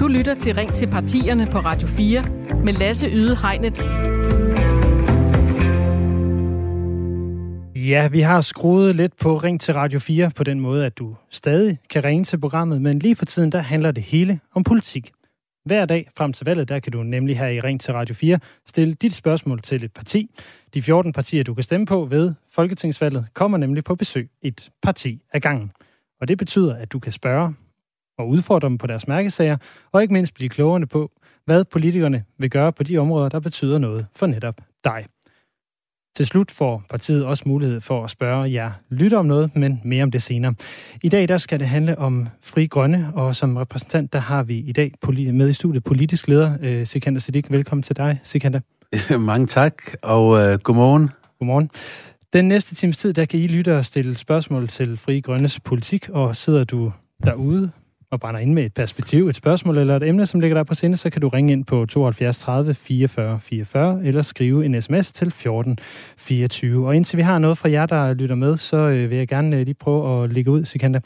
Du lytter til Ring til partierne på Radio 4 med Lasse Yde Hegnet. Ja, vi har skruet lidt på Ring til Radio 4 på den måde, at du stadig kan ringe til programmet, men lige for tiden, der handler det hele om politik. Hver dag frem til valget, der kan du nemlig her i Ring til Radio 4 stille dit spørgsmål til et parti. De 14 partier, du kan stemme på ved Folketingsvalget, kommer nemlig på besøg et parti ad gangen. Og det betyder, at du kan spørge og udfordre dem på deres mærkesager, og ikke mindst blive klogere på, hvad politikerne vil gøre på de områder, der betyder noget for netop dig. Til slut får partiet også mulighed for at spørge jer lytter om noget, men mere om det senere. I dag der skal det handle om Fri Grønne, og som repræsentant der har vi i dag med i studiet politisk leder øh, Sikander Siddiq. Velkommen til dig, Sikander. Mange tak, og uh, godmorgen. Godmorgen. Den næste times tid, der kan I lytte og stille spørgsmål til Fri Grønnes politik, og sidder du derude og brænder ind med et perspektiv, et spørgsmål eller et emne, som ligger der på sinde, så kan du ringe ind på 72 30 44 44 eller skrive en sms til 14 24. Og indtil vi har noget fra jer, der lytter med, så øh, vil jeg gerne øh, lige prøve at lægge ud, Sikanda.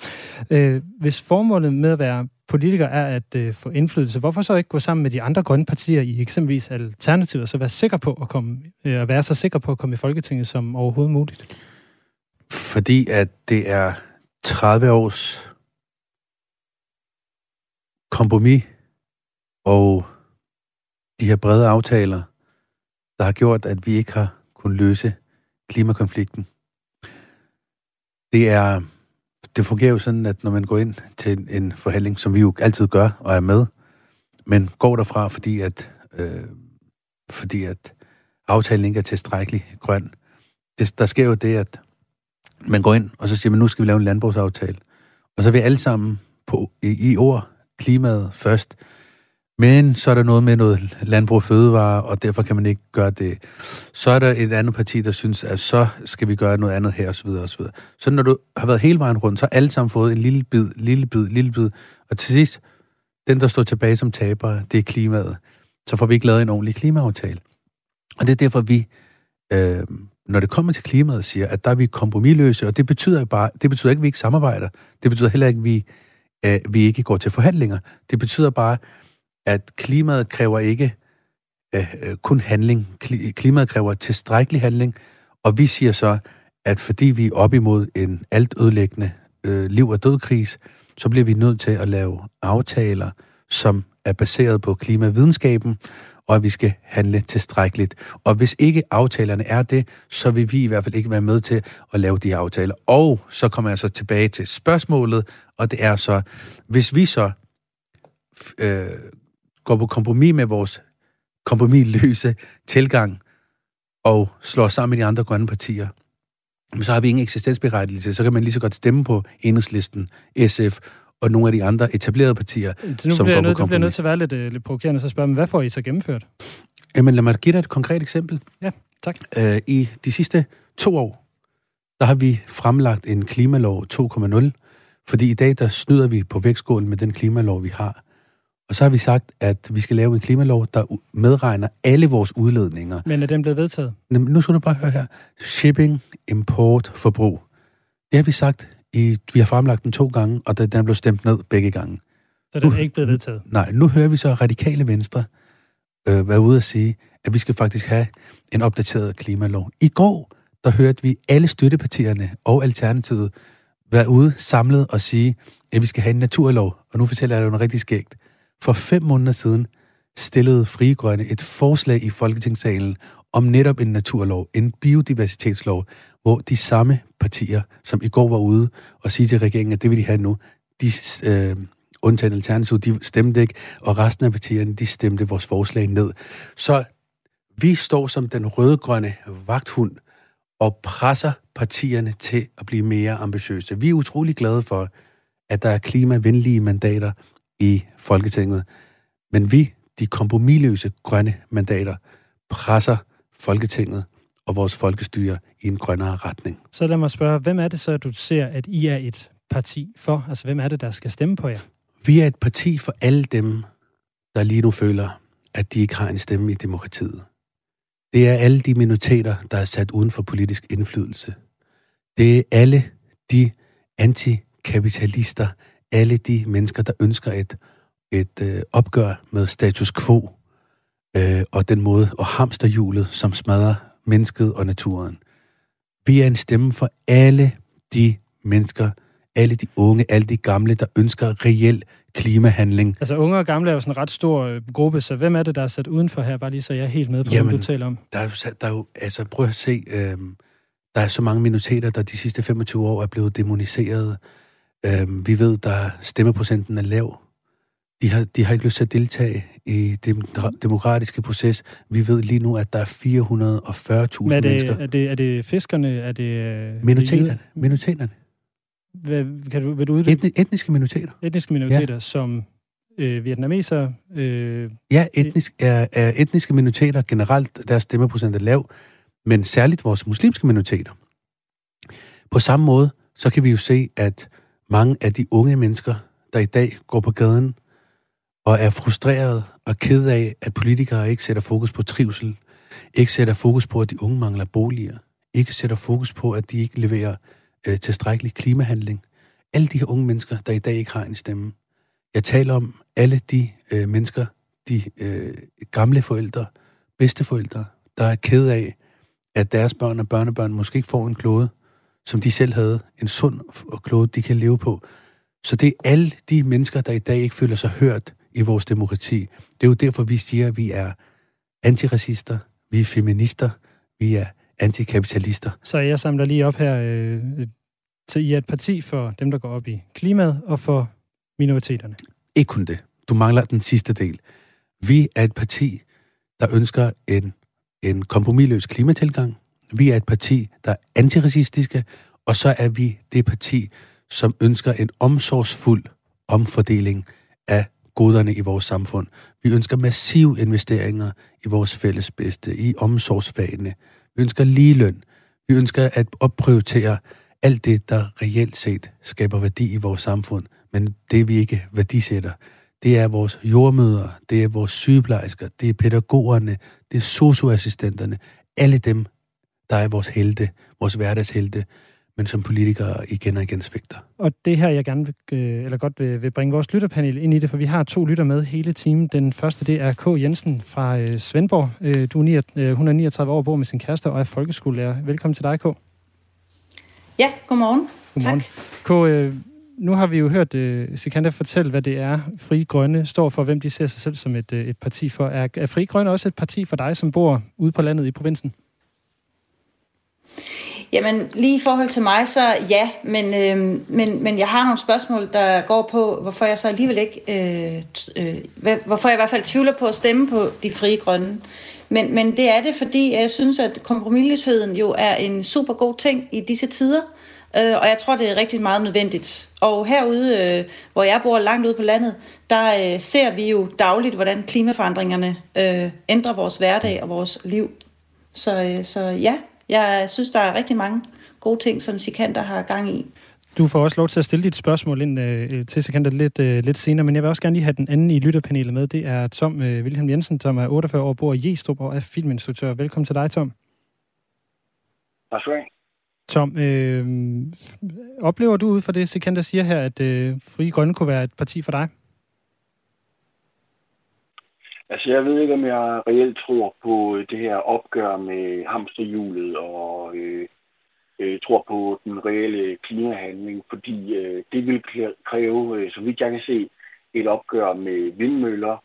Øh, hvis formålet med at være politiker er at øh, få indflydelse, hvorfor så ikke gå sammen med de andre grønne partier i eksempelvis Alternativet, og så være sikker på at komme, øh, at være så sikker på at komme i Folketinget som overhovedet muligt? Fordi at det er 30 års kompromis og de her brede aftaler, der har gjort, at vi ikke har kunnet løse klimakonflikten. Det er det fungerer jo sådan, at når man går ind til en forhandling, som vi jo altid gør og er med, men går derfra, fordi at, øh, fordi at aftalen ikke er tilstrækkelig grøn. Det, der sker jo det, at man går ind, og så siger man, nu skal vi lave en landbrugsaftale. Og så vil vi alle sammen på, i, i ord klimaet først. Men så er der noget med noget landbrug og fødevare, og derfor kan man ikke gøre det. Så er der et andet parti, der synes, at så skal vi gøre noget andet her, osv. osv. Så når du har været hele vejen rundt, så har alle sammen fået en lille bid, lille bid, lille bid. Og til sidst, den, der står tilbage som taber, det er klimaet. Så får vi ikke lavet en ordentlig klimaaftale. Og det er derfor, vi, øh, når det kommer til klimaet, siger, at der er vi kompromilløse, og det betyder, bare, det betyder ikke, at vi ikke samarbejder. Det betyder heller ikke, at vi øh, vi ikke går til forhandlinger. Det betyder bare, at at klimaet kræver ikke øh, øh kun handling. Klimaet kræver tilstrækkelig handling, og vi siger så, at fordi vi er op imod en altødelæggende øh, liv- og dødkris, så bliver vi nødt til at lave aftaler, som er baseret på klimavidenskaben, og at vi skal handle tilstrækkeligt. Og hvis ikke aftalerne er det, så vil vi i hvert fald ikke være med til at lave de aftaler. Og så kommer jeg så tilbage til spørgsmålet, og det er så, hvis vi så øh, går på kompromis med vores kompromisløse tilgang, og slår sammen med de andre grønne partier, så har vi ingen eksistensberettigelse. Så kan man lige så godt stemme på enhedslisten, SF og nogle af de andre etablerede partier, så nu som bliver går nødt, på bliver nødt til at være lidt, uh, lidt provokerende, så spørger man, hvad får I så gennemført? Jamen lad mig give dig et konkret eksempel. Ja, tak. Uh, I de sidste to år, der har vi fremlagt en klimalov 2.0, fordi i dag, der snyder vi på vægtskålen med den klimalov, vi har. Og så har vi sagt, at vi skal lave en klimalov, der medregner alle vores udledninger. Men er den blevet vedtaget? Nu skal du bare høre her. Shipping, import, forbrug. Det har vi sagt i, vi har fremlagt den to gange, og den blevet stemt ned begge gange. Så den er ikke blevet vedtaget? Nej, nu hører vi så radikale venstre øh, være ude og sige, at vi skal faktisk have en opdateret klimalov. I går, der hørte vi alle støttepartierne og Alternativet være ude samlet og sige, at vi skal have en naturlov. Og nu fortæller jeg dig noget rigtig skægt. For fem måneder siden stillede Frie Grønne et forslag i Folketingssalen om netop en naturlov, en biodiversitetslov, hvor de samme partier, som i går var ude og sige til regeringen, at det vil de have nu, de øh, undtagen Alternativet, de stemte ikke, og resten af partierne, de stemte vores forslag ned. Så vi står som den rødgrønne vagthund og presser partierne til at blive mere ambitiøse. Vi er utrolig glade for, at der er klimavenlige mandater i Folketinget, men vi, de kompromilløse grønne mandater, presser Folketinget og vores folkestyre i en grønnere retning. Så lad mig spørge, hvem er det så, du ser, at I er et parti for? Altså, hvem er det, der skal stemme på jer? Vi er et parti for alle dem, der lige nu føler, at de ikke har en stemme i demokratiet. Det er alle de minoriteter, der er sat uden for politisk indflydelse. Det er alle de antikapitalister, alle de mennesker, der ønsker et, et øh, opgør med status quo øh, og den måde, og hamsterhjulet, som smadrer mennesket og naturen. Vi er en stemme for alle de mennesker, alle de unge, alle de gamle, der ønsker reel klimahandling. Altså unge og gamle er jo sådan en ret stor øh, gruppe, så hvem er det, der er sat udenfor her? Bare lige så jeg er helt med på, Jamen, hvad du taler om. Der er jo, der er jo altså prøv at se, øh, der er så mange minoriteter, der de sidste 25 år er blevet demoniseret. Øh, vi ved, der stemmeprocenten er lav. De har, de har ikke lyst til at deltage i den demokratiske proces. Vi ved lige nu, at der er 440.000 mennesker. Er det, er det fiskerne? Er det... Øh, minoriteterne. Minoriteterne. Hvad, kan du, vil du uddybe? Etni, etniske minoriteter. Etniske minoriteter, ja. som øh, vietnameser? Øh, ja, etnisk, er, er etniske minoriteter generelt, deres stemmeprocent er lav, men særligt vores muslimske minoriteter. På samme måde, så kan vi jo se, at mange af de unge mennesker, der i dag går på gaden og er frustreret og ked af, at politikere ikke sætter fokus på trivsel, ikke sætter fokus på, at de unge mangler boliger, ikke sætter fokus på, at de ikke leverer øh, tilstrækkelig klimahandling. Alle de her unge mennesker, der i dag ikke har en stemme. Jeg taler om alle de øh, mennesker, de øh, gamle forældre, bedsteforældre, der er ked af, at deres børn og børnebørn måske ikke får en klode, som de selv havde, en sund klode, de kan leve på. Så det er alle de mennesker, der i dag ikke føler sig hørt i vores demokrati. Det er jo derfor, vi siger, at vi er antiracister, vi er feminister, vi er antikapitalister. Så jeg samler lige op her. Øh, så I er et parti for dem, der går op i klimaet, og for minoriteterne? Ikke kun det. Du mangler den sidste del. Vi er et parti, der ønsker en, en kompromilløs klimatilgang. Vi er et parti, der er antiracistiske, og så er vi det parti, som ønsker en omsorgsfuld omfordeling af goderne i vores samfund. Vi ønsker massive investeringer i vores fælles bedste, i omsorgsfagene. Vi ønsker ligeløn. Vi ønsker at opprioritere alt det, der reelt set skaber værdi i vores samfund, men det vi ikke værdisætter, det er vores jordmøder, det er vores sygeplejersker, det er pædagogerne, det er socioassistenterne, alle dem, der er vores helte, vores hverdagshelte, men som politikere igen og igen svigter. Og det her, jeg gerne vil, øh, eller godt vil, vil bringe vores lytterpanel ind i det, for vi har to lytter med hele timen. Den første, det er K. Jensen fra øh, Svendborg. Øh, du er 9, øh, 139 år, bor med sin kæreste og er folkeskolelærer. Velkommen til dig, K. Ja, godmorgen. Godmorgen. Tak. K, øh, nu har vi jo hørt Sikander fortælle, hvad det er, Fri Grønne står for, hvem de ser sig selv som et, et parti for. Er, er Fri Grønne også et parti for dig, som bor ude på landet i provinsen? Jamen, lige i forhold til mig, så ja, men, øh, men, men jeg har nogle spørgsmål, der går på, hvorfor jeg så alligevel ikke, øh, øh, hvorfor jeg i hvert fald tvivler på at stemme på de frie grønne. Men, men det er det, fordi jeg synes, at kompromisløsheden jo er en super god ting i disse tider, øh, og jeg tror, det er rigtig meget nødvendigt. Og herude, øh, hvor jeg bor langt ude på landet, der øh, ser vi jo dagligt, hvordan klimaforandringerne øh, ændrer vores hverdag og vores liv. Så, øh, så ja, jeg synes, der er rigtig mange gode ting, som Sikander har gang i. Du får også lov til at stille dit spørgsmål ind øh, til Sikander lidt, øh, lidt senere, men jeg vil også gerne lige have den anden i lytterpanelet med. Det er Tom øh, Wilhelm Jensen, som er 48 år, bor i Jestrup og er filminstruktør. Velkommen til dig, Tom. Tak skal du have. Tom, øh, oplever du ud fra det, Sikander siger her, at øh, Fri Grønne kunne være et parti for dig? Altså, jeg ved ikke, om jeg reelt tror på øh, det her opgør med hamsterhjulet og øh, øh, tror på den reelle klimahandling, fordi øh, det vil kræve, øh, så vidt jeg kan se, et opgør med vindmøller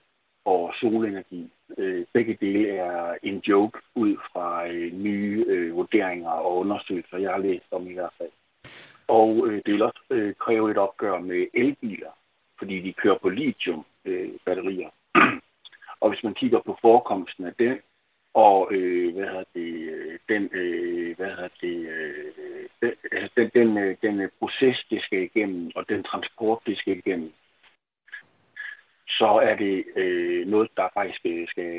og solenergi. Øh, begge dele er en joke ud fra øh, nye øh, vurderinger og undersøgelser, jeg har læst om i hvert fald. Og øh, det vil også øh, kræve et opgør med elbiler, fordi de kører på lithium-batterier. Øh, og hvis man kigger på forekomsten af den, og øh, hvad hedder det, øh, den, øh, hvad hedder det, øh, den, altså den, den, øh, den øh, proces, det skal igennem, og den transport, det skal igennem, så er det øh, noget, der faktisk skal, skal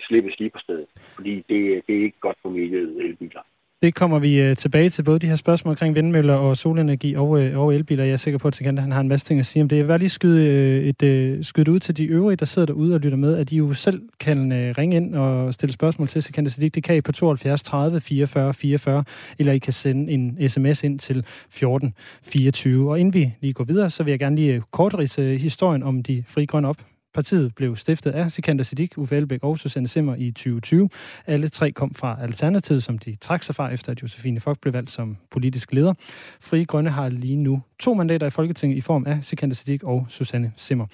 slippes lige på stedet. Fordi det, det er ikke godt for miljøet elbiler. Det kommer vi øh, tilbage til, både de her spørgsmål omkring vindmøller og solenergi og, øh, og elbiler. Jeg er sikker på, at Sikander, han har en masse ting at sige om det. Jeg vil bare lige skyde, øh, et, skyde ud til de øvrige, der sidder derude og lytter med, at I jo selv kan ringe ind og stille spørgsmål til Sikander Siddiq. Det kan I på 72 30 44 44, eller I kan sende en sms ind til 14 24. Og inden vi lige går videre, så vil jeg gerne lige kort historien om de frie grønne op Partiet blev stiftet af Sikander Siddiq, Uffe Elbæk og Susanne Simmer i 2020. Alle tre kom fra Alternativet, som de trak sig fra, efter at Josefine Fock blev valgt som politisk leder. Fri Grønne har lige nu to mandater i Folketinget i form af Sikander Siddiq og Susanne Simmer.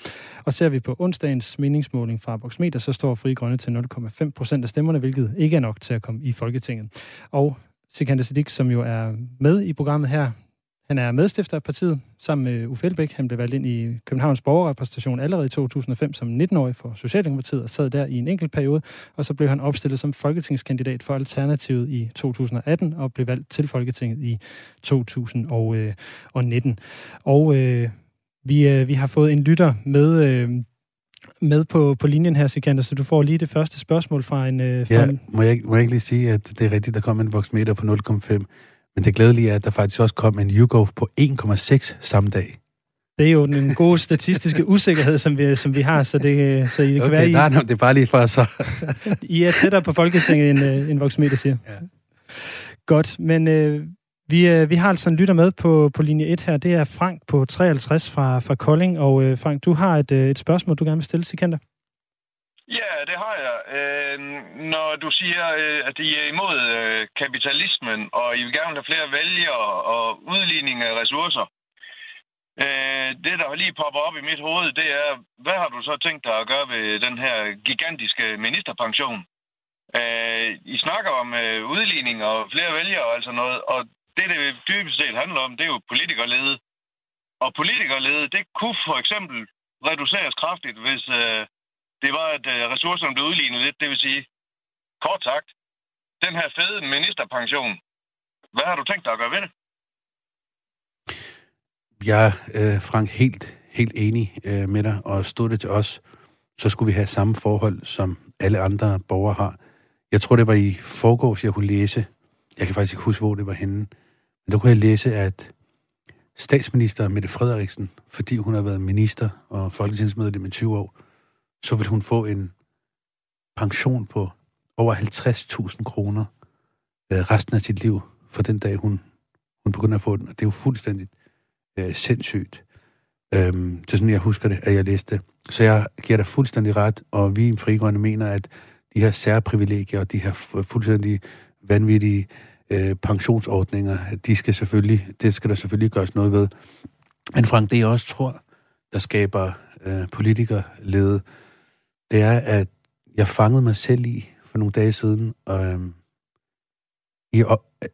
Og ser vi på onsdagens meningsmåling fra Voxmeter, så står Fri Grønne til 0,5 procent af stemmerne, hvilket ikke er nok til at komme i Folketinget. Og Sikander Siddiq, som jo er med i programmet her, han er medstifter af partiet sammen med Uffe Elbæk. Han blev valgt ind i Københavns borgerrepræsentation allerede i 2005 som 19-årig for Socialdemokratiet og sad der i en enkelt periode. Og så blev han opstillet som folketingskandidat for Alternativet i 2018 og blev valgt til Folketinget i 2019. Og øh, vi, øh, vi har fået en lytter med... Øh, med på, på linjen her, Sikander, så du får lige det første spørgsmål fra en... Øh, fra ja, en... må jeg, må jeg ikke lige sige, at det er rigtigt, der kom en voksmeter på 0,5. Men det glædelige er, at der faktisk også kom en YouGov på 1,6 samme dag. Det er jo den gode statistiske usikkerhed, som vi, som vi har, så det, så det kan okay, være, I, nej, nej, det er bare lige for så. I er tættere på Folketinget, end, øh, end Voxmeter siger. Ja. Godt, men øh, vi, øh, vi har altså en lytter med på, på linje 1 her. Det er Frank på 53 fra, fra Kolding. Og øh, Frank, du har et, øh, et spørgsmål, du gerne vil stille til Sikander. Ja, det har. Øh, når du siger, øh, at I er imod øh, kapitalismen, og I vil gerne have flere vælgere og udligning af ressourcer, øh, det, der lige popper op i mit hoved, det er, hvad har du så tænkt dig at gøre ved den her gigantiske ministerpension? Øh, I snakker om øh, udligning og flere vælgere og altså noget, og det, det dybest set handler om, det er jo politikerlede. Og politikerlede, det kunne for eksempel reduceres kraftigt, hvis... Øh, det var, at øh, ressourcerne blev udlignet lidt. Det vil sige, kort sagt, den her fede ministerpension, hvad har du tænkt dig at gøre ved det? Jeg er, øh, Frank, helt, helt enig øh, med dig, og stod det til os, så skulle vi have samme forhold, som alle andre borgere har. Jeg tror, det var i forgårs, jeg kunne læse, jeg kan faktisk ikke huske, hvor det var henne, men der kunne jeg læse, at statsminister Mette Frederiksen, fordi hun har været minister og folketingsmedlem i 20 år, så vil hun få en pension på over 50.000 kroner øh, resten af sit liv, for den dag, hun, hun begynder at få den. Og det er jo fuldstændig øh, sindssygt. Øhm, det er sådan, jeg husker det, at jeg læste det. Så jeg giver dig fuldstændig ret, og vi i Frigrønne mener, at de her særprivilegier og de her fuldstændig vanvittige øh, pensionsordninger, de skal selvfølgelig, det skal der selvfølgelig gøres noget ved. Men Frank, det jeg også tror, der skaber øh, politikerlede, det er, at jeg fangede mig selv i for nogle dage siden, øh, i,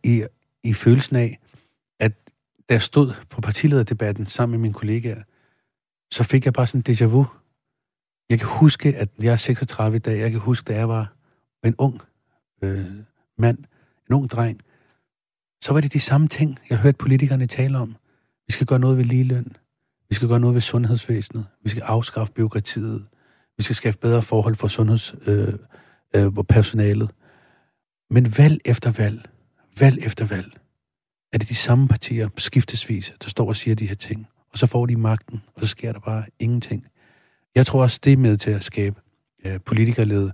i, i følelsen af, at da jeg stod på partilederdebatten sammen med mine kollegaer, så fik jeg bare sådan en déjà vu. Jeg kan huske, at jeg er 36 i dag. Jeg kan huske, da jeg var en ung øh, mand, en ung dreng, så var det de samme ting, jeg hørte politikerne tale om. Vi skal gøre noget ved ligeløn. Vi skal gøre noget ved sundhedsvæsenet. Vi skal afskaffe byråkratiet. Vi skal skabe bedre forhold for sundhedspersonalet. Øh, øh, personalet. Men valg efter valg, valg efter valg, er det de samme partier, skiftesvis, der står og siger de her ting. Og så får de magten, og så sker der bare ingenting. Jeg tror også, det er med til at skabe øh, politikerlede.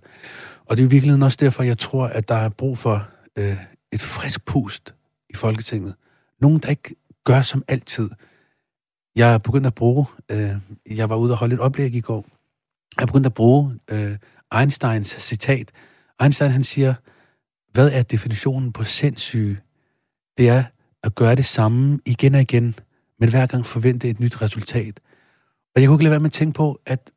Og det er i virkeligheden også derfor, jeg tror, at der er brug for øh, et frisk pust i Folketinget. Nogen, der ikke gør som altid. Jeg er begyndt at bruge, øh, jeg var ude og holde et oplæg i går, er begyndt at bruge øh, Einsteins citat. Einstein han siger, hvad er definitionen på sindssyge? Det er at gøre det samme igen og igen, men hver gang forvente et nyt resultat. Og jeg kunne ikke lade være med at tænke på, at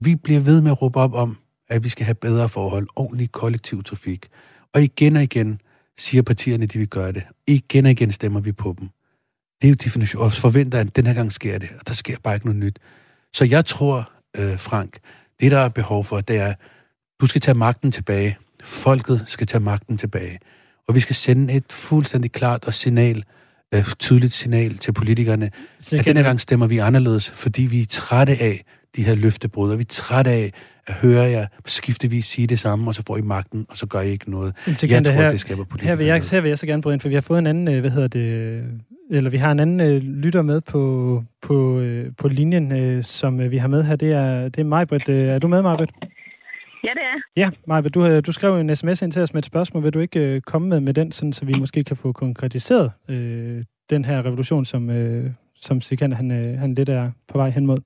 vi bliver ved med at råbe op om, at vi skal have bedre forhold, ordentlig kollektiv trafik. Og igen og igen siger partierne, at de vil gøre det. Igen og igen stemmer vi på dem. Det er jo definition, og forventer, at den her gang sker det, og der sker bare ikke noget nyt. Så jeg tror, øh, Frank. Det, der er behov for, det er, du skal tage magten tilbage. Folket skal tage magten tilbage. Og vi skal sende et fuldstændig klart og signal, øh, tydeligt signal til politikerne, Så at denne gang stemmer vi anderledes, fordi vi er trætte af de her løftebrud, og vi er trætte af, at høre jer skiftevis sige det samme, og så får I magten, og så gør I ikke noget. Jeg tror, her, det skaber politik. her vil, jeg, her vil jeg så gerne bryde ind, for vi har fået en anden, øh, hvad hedder det, eller vi har en anden øh, lytter med på, på, øh, på linjen, øh, som øh, vi har med her. Det er, det er Majbrit. Øh, er du med, Majbrit? Ja, det er. Ja, Majbrit, du, øh, du skrev en sms ind til os med et spørgsmål. Vil du ikke øh, komme med, med den, sådan, så vi måske kan få konkretiseret øh, den her revolution, som, øh, som Sikander, han, øh, han lidt er på vej hen mod?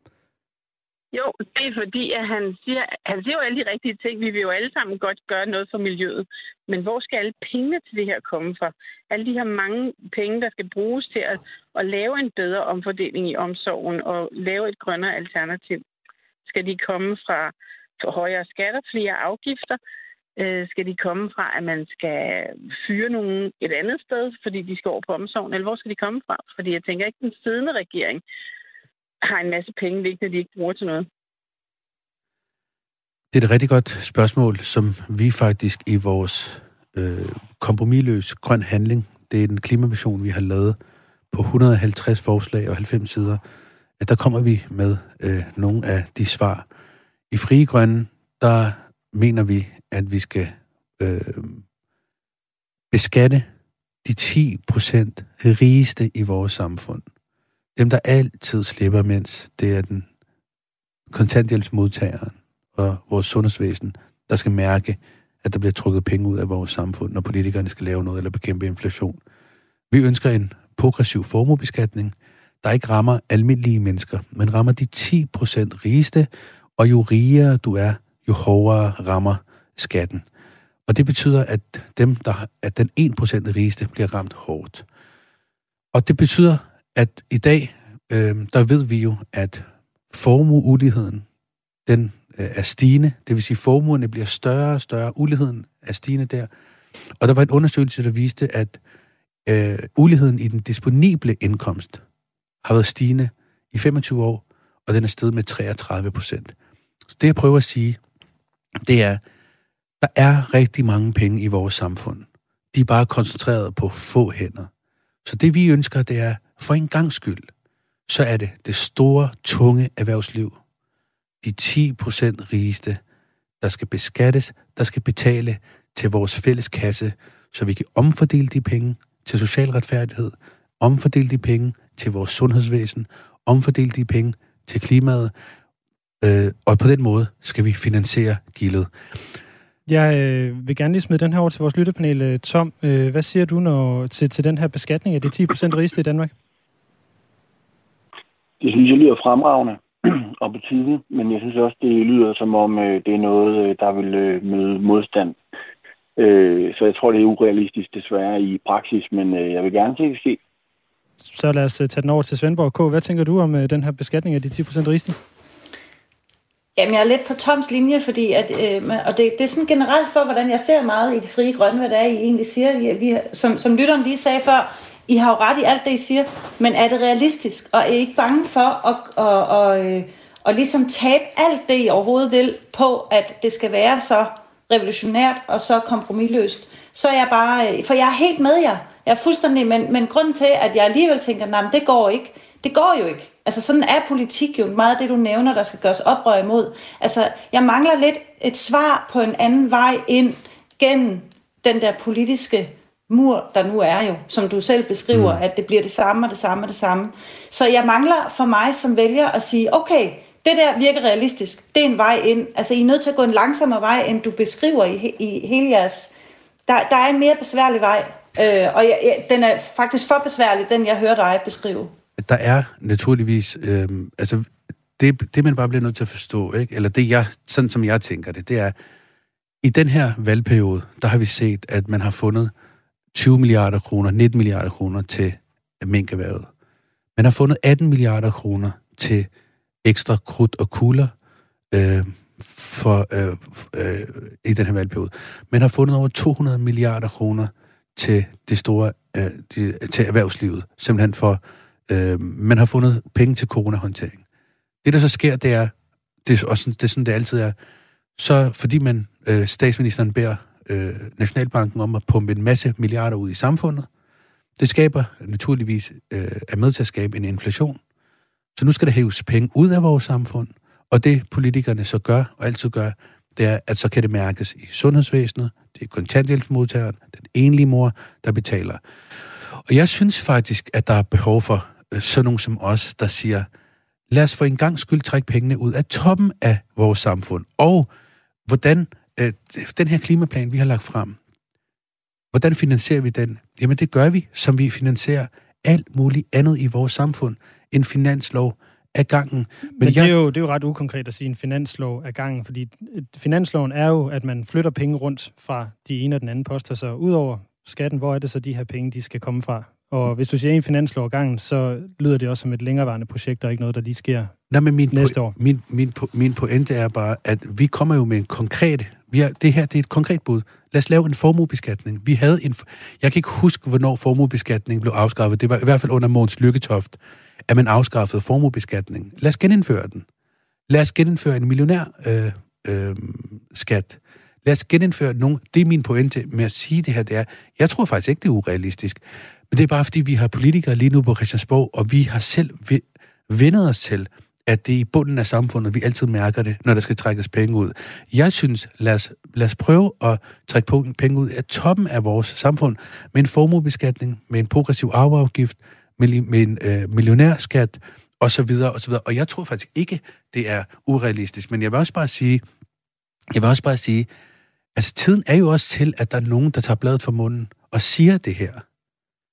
Jo, det er fordi, at han siger, han siger jo alle de rigtige ting. Vi vil jo alle sammen godt gøre noget for miljøet. Men hvor skal alle pengene til det her komme fra? Alle de her mange penge, der skal bruges til at, at lave en bedre omfordeling i omsorgen og lave et grønnere alternativ. Skal de komme fra højere skatter, flere afgifter? Øh, skal de komme fra, at man skal fyre nogen et andet sted, fordi de skal over på omsorgen? Eller hvor skal de komme fra? Fordi jeg tænker ikke, den siddende regering har en masse penge liggende, de ikke bruger til noget. Det er et rigtig godt spørgsmål, som vi faktisk i vores øh, kompromilløs grøn handling, det er den klimavision, vi har lavet på 150 forslag og 90 sider, at der kommer vi med øh, nogle af de svar. I Frie Grønne, der mener vi, at vi skal øh, beskatte de 10 procent rigeste i vores samfund. Dem, der altid slipper, mens det er den kontanthjælpsmodtageren og vores sundhedsvæsen, der skal mærke, at der bliver trukket penge ud af vores samfund, når politikerne skal lave noget eller bekæmpe inflation. Vi ønsker en progressiv formuebeskatning, der ikke rammer almindelige mennesker, men rammer de 10% rigeste, og jo rigere du er, jo hårdere rammer skatten. Og det betyder, at dem, der, at den 1% rigeste bliver ramt hårdt. Og det betyder, at i dag, øh, der ved vi jo, at formueuligheden, den øh, er stigende. Det vil sige, at formuerne bliver større og større. Uligheden er stigende der. Og der var en undersøgelse, der viste, at øh, uligheden i den disponible indkomst har været stigende i 25 år, og den er steget med 33 procent. Så det, jeg prøver at sige, det er, der er rigtig mange penge i vores samfund. De er bare koncentreret på få hænder. Så det, vi ønsker, det er, for en gang skyld, så er det det store, tunge erhvervsliv, de 10 procent rigeste, der skal beskattes, der skal betale til vores fælles kasse, så vi kan omfordele de penge til social retfærdighed, omfordele de penge til vores sundhedsvæsen, omfordele de penge til klimaet, øh, og på den måde skal vi finansiere gildet. Jeg øh, vil gerne lige smide den her over til vores lyttepanel. Øh, Tom, øh, hvad siger du når, til, til den her beskatning af de 10% rigeste i Danmark? Det synes jeg lyder fremragende og på tiden, men jeg synes også, det lyder som om, øh, det er noget, øh, der vil øh, møde modstand. Øh, så jeg tror, det er urealistisk desværre i praksis, men øh, jeg vil gerne se det ske. Så lad os tage den over til Svendborg K. Hvad tænker du om øh, den her beskatning af de 10 procent rigeste? Jamen, jeg er lidt på Toms linje, fordi at, øh, og det, det er sådan generelt for, hvordan jeg ser meget i det frie grønne, hvad det er, I egentlig siger. Vi, vi, som, som lytteren lige sagde før, i har jo ret i alt det, I siger, men er det realistisk? Og er I ikke bange for at, at, at, at, at ligesom tabe alt det, I overhovedet vil, på at det skal være så revolutionært og så kompromilløst? Så er jeg bare, øh, for jeg er helt med jer. Jeg er fuldstændig, men, men grunden til, at jeg alligevel tænker, nej, det går ikke, det går jo ikke. Altså sådan er politik jo meget af det, du nævner, der skal gøres oprør imod. Altså, jeg mangler lidt et svar på en anden vej ind gennem den der politiske mur, der nu er jo, som du selv beskriver, mm. at det bliver det samme og det samme og det samme. Så jeg mangler for mig som vælger at sige, okay, det der virker realistisk, det er en vej ind. Altså, I er nødt til at gå en langsommere vej, end du beskriver i, i hele jeres... Der, der er en mere besværlig vej, øh, og jeg, jeg, den er faktisk for besværlig, den jeg hører dig beskrive der er naturligvis, øh, altså det, det man bare bliver nødt til at forstå, ikke? eller det jeg, sådan som jeg tænker det, det er, i den her valgperiode, der har vi set, at man har fundet 20 milliarder kroner, 19 milliarder kroner til minkerhvervet. Man har fundet 18 milliarder kroner til ekstra krudt og kugler øh, for, øh, øh, i den her valgperiode. Man har fundet over 200 milliarder kroner til det store, øh, de, til erhvervslivet, simpelthen for Øh, man har fundet penge til coronahåndtering. Det, der så sker, det er, det er, også, det er sådan, det altid er, så fordi man, øh, statsministeren beder øh, Nationalbanken om at pumpe en masse milliarder ud i samfundet, det skaber naturligvis, øh, er med til at skabe en inflation. Så nu skal der hæves penge ud af vores samfund, Og det politikerne så gør, og altid gør, det er, at så kan det mærkes i sundhedsvæsenet, det er kontanthjælpsmodtageren, den enlige mor, der betaler. Og jeg synes faktisk, at der er behov for øh, sådan nogen som os, der siger, lad os for en gang skyld trække pengene ud af toppen af vores samfund. Og hvordan øh, den her klimaplan, vi har lagt frem, hvordan finansierer vi den? Jamen det gør vi, som vi finansierer alt muligt andet i vores samfund. En finanslov af gangen. Men, Men det, jeg... er jo, det er jo ret ukonkret at sige en finanslov af gangen, fordi finansloven er jo, at man flytter penge rundt fra de ene og den anden poster, så udover skatten, hvor er det så de her penge, de skal komme fra? Og hvis du siger en finanslov ad gangen, så lyder det også som et længerevarende projekt, og ikke noget, der lige sker Nej, men min næste år. Min, min, min pointe er bare, at vi kommer jo med en konkret... Vi har, det her det er et konkret bud. Lad os lave en formuebeskatning. Vi havde en... Jeg kan ikke huske, hvornår formuebeskatningen blev afskaffet. Det var i hvert fald under Måns Lykketoft, at man afskaffede formuebeskatning. Lad os genindføre den. Lad os genindføre en millionær øh, øh, skat. Lad os genindføre nogen. Det er min pointe med at sige det her, det er, jeg tror faktisk ikke, det er urealistisk. Men det er bare, fordi vi har politikere lige nu på Christiansborg, og vi har selv vendet os til, at det er i bunden af samfundet, vi altid mærker det, når der skal trækkes penge ud. Jeg synes, lad os, lad os prøve at trække penge ud af toppen af vores samfund med en formuebeskatning, med en progressiv arveafgift, med, med en øh, millionærskat, og så videre, og så videre. Og jeg tror faktisk ikke, det er urealistisk. Men jeg vil også bare sige, jeg vil også bare sige, altså tiden er jo også til, at der er nogen, der tager bladet for munden og siger det her.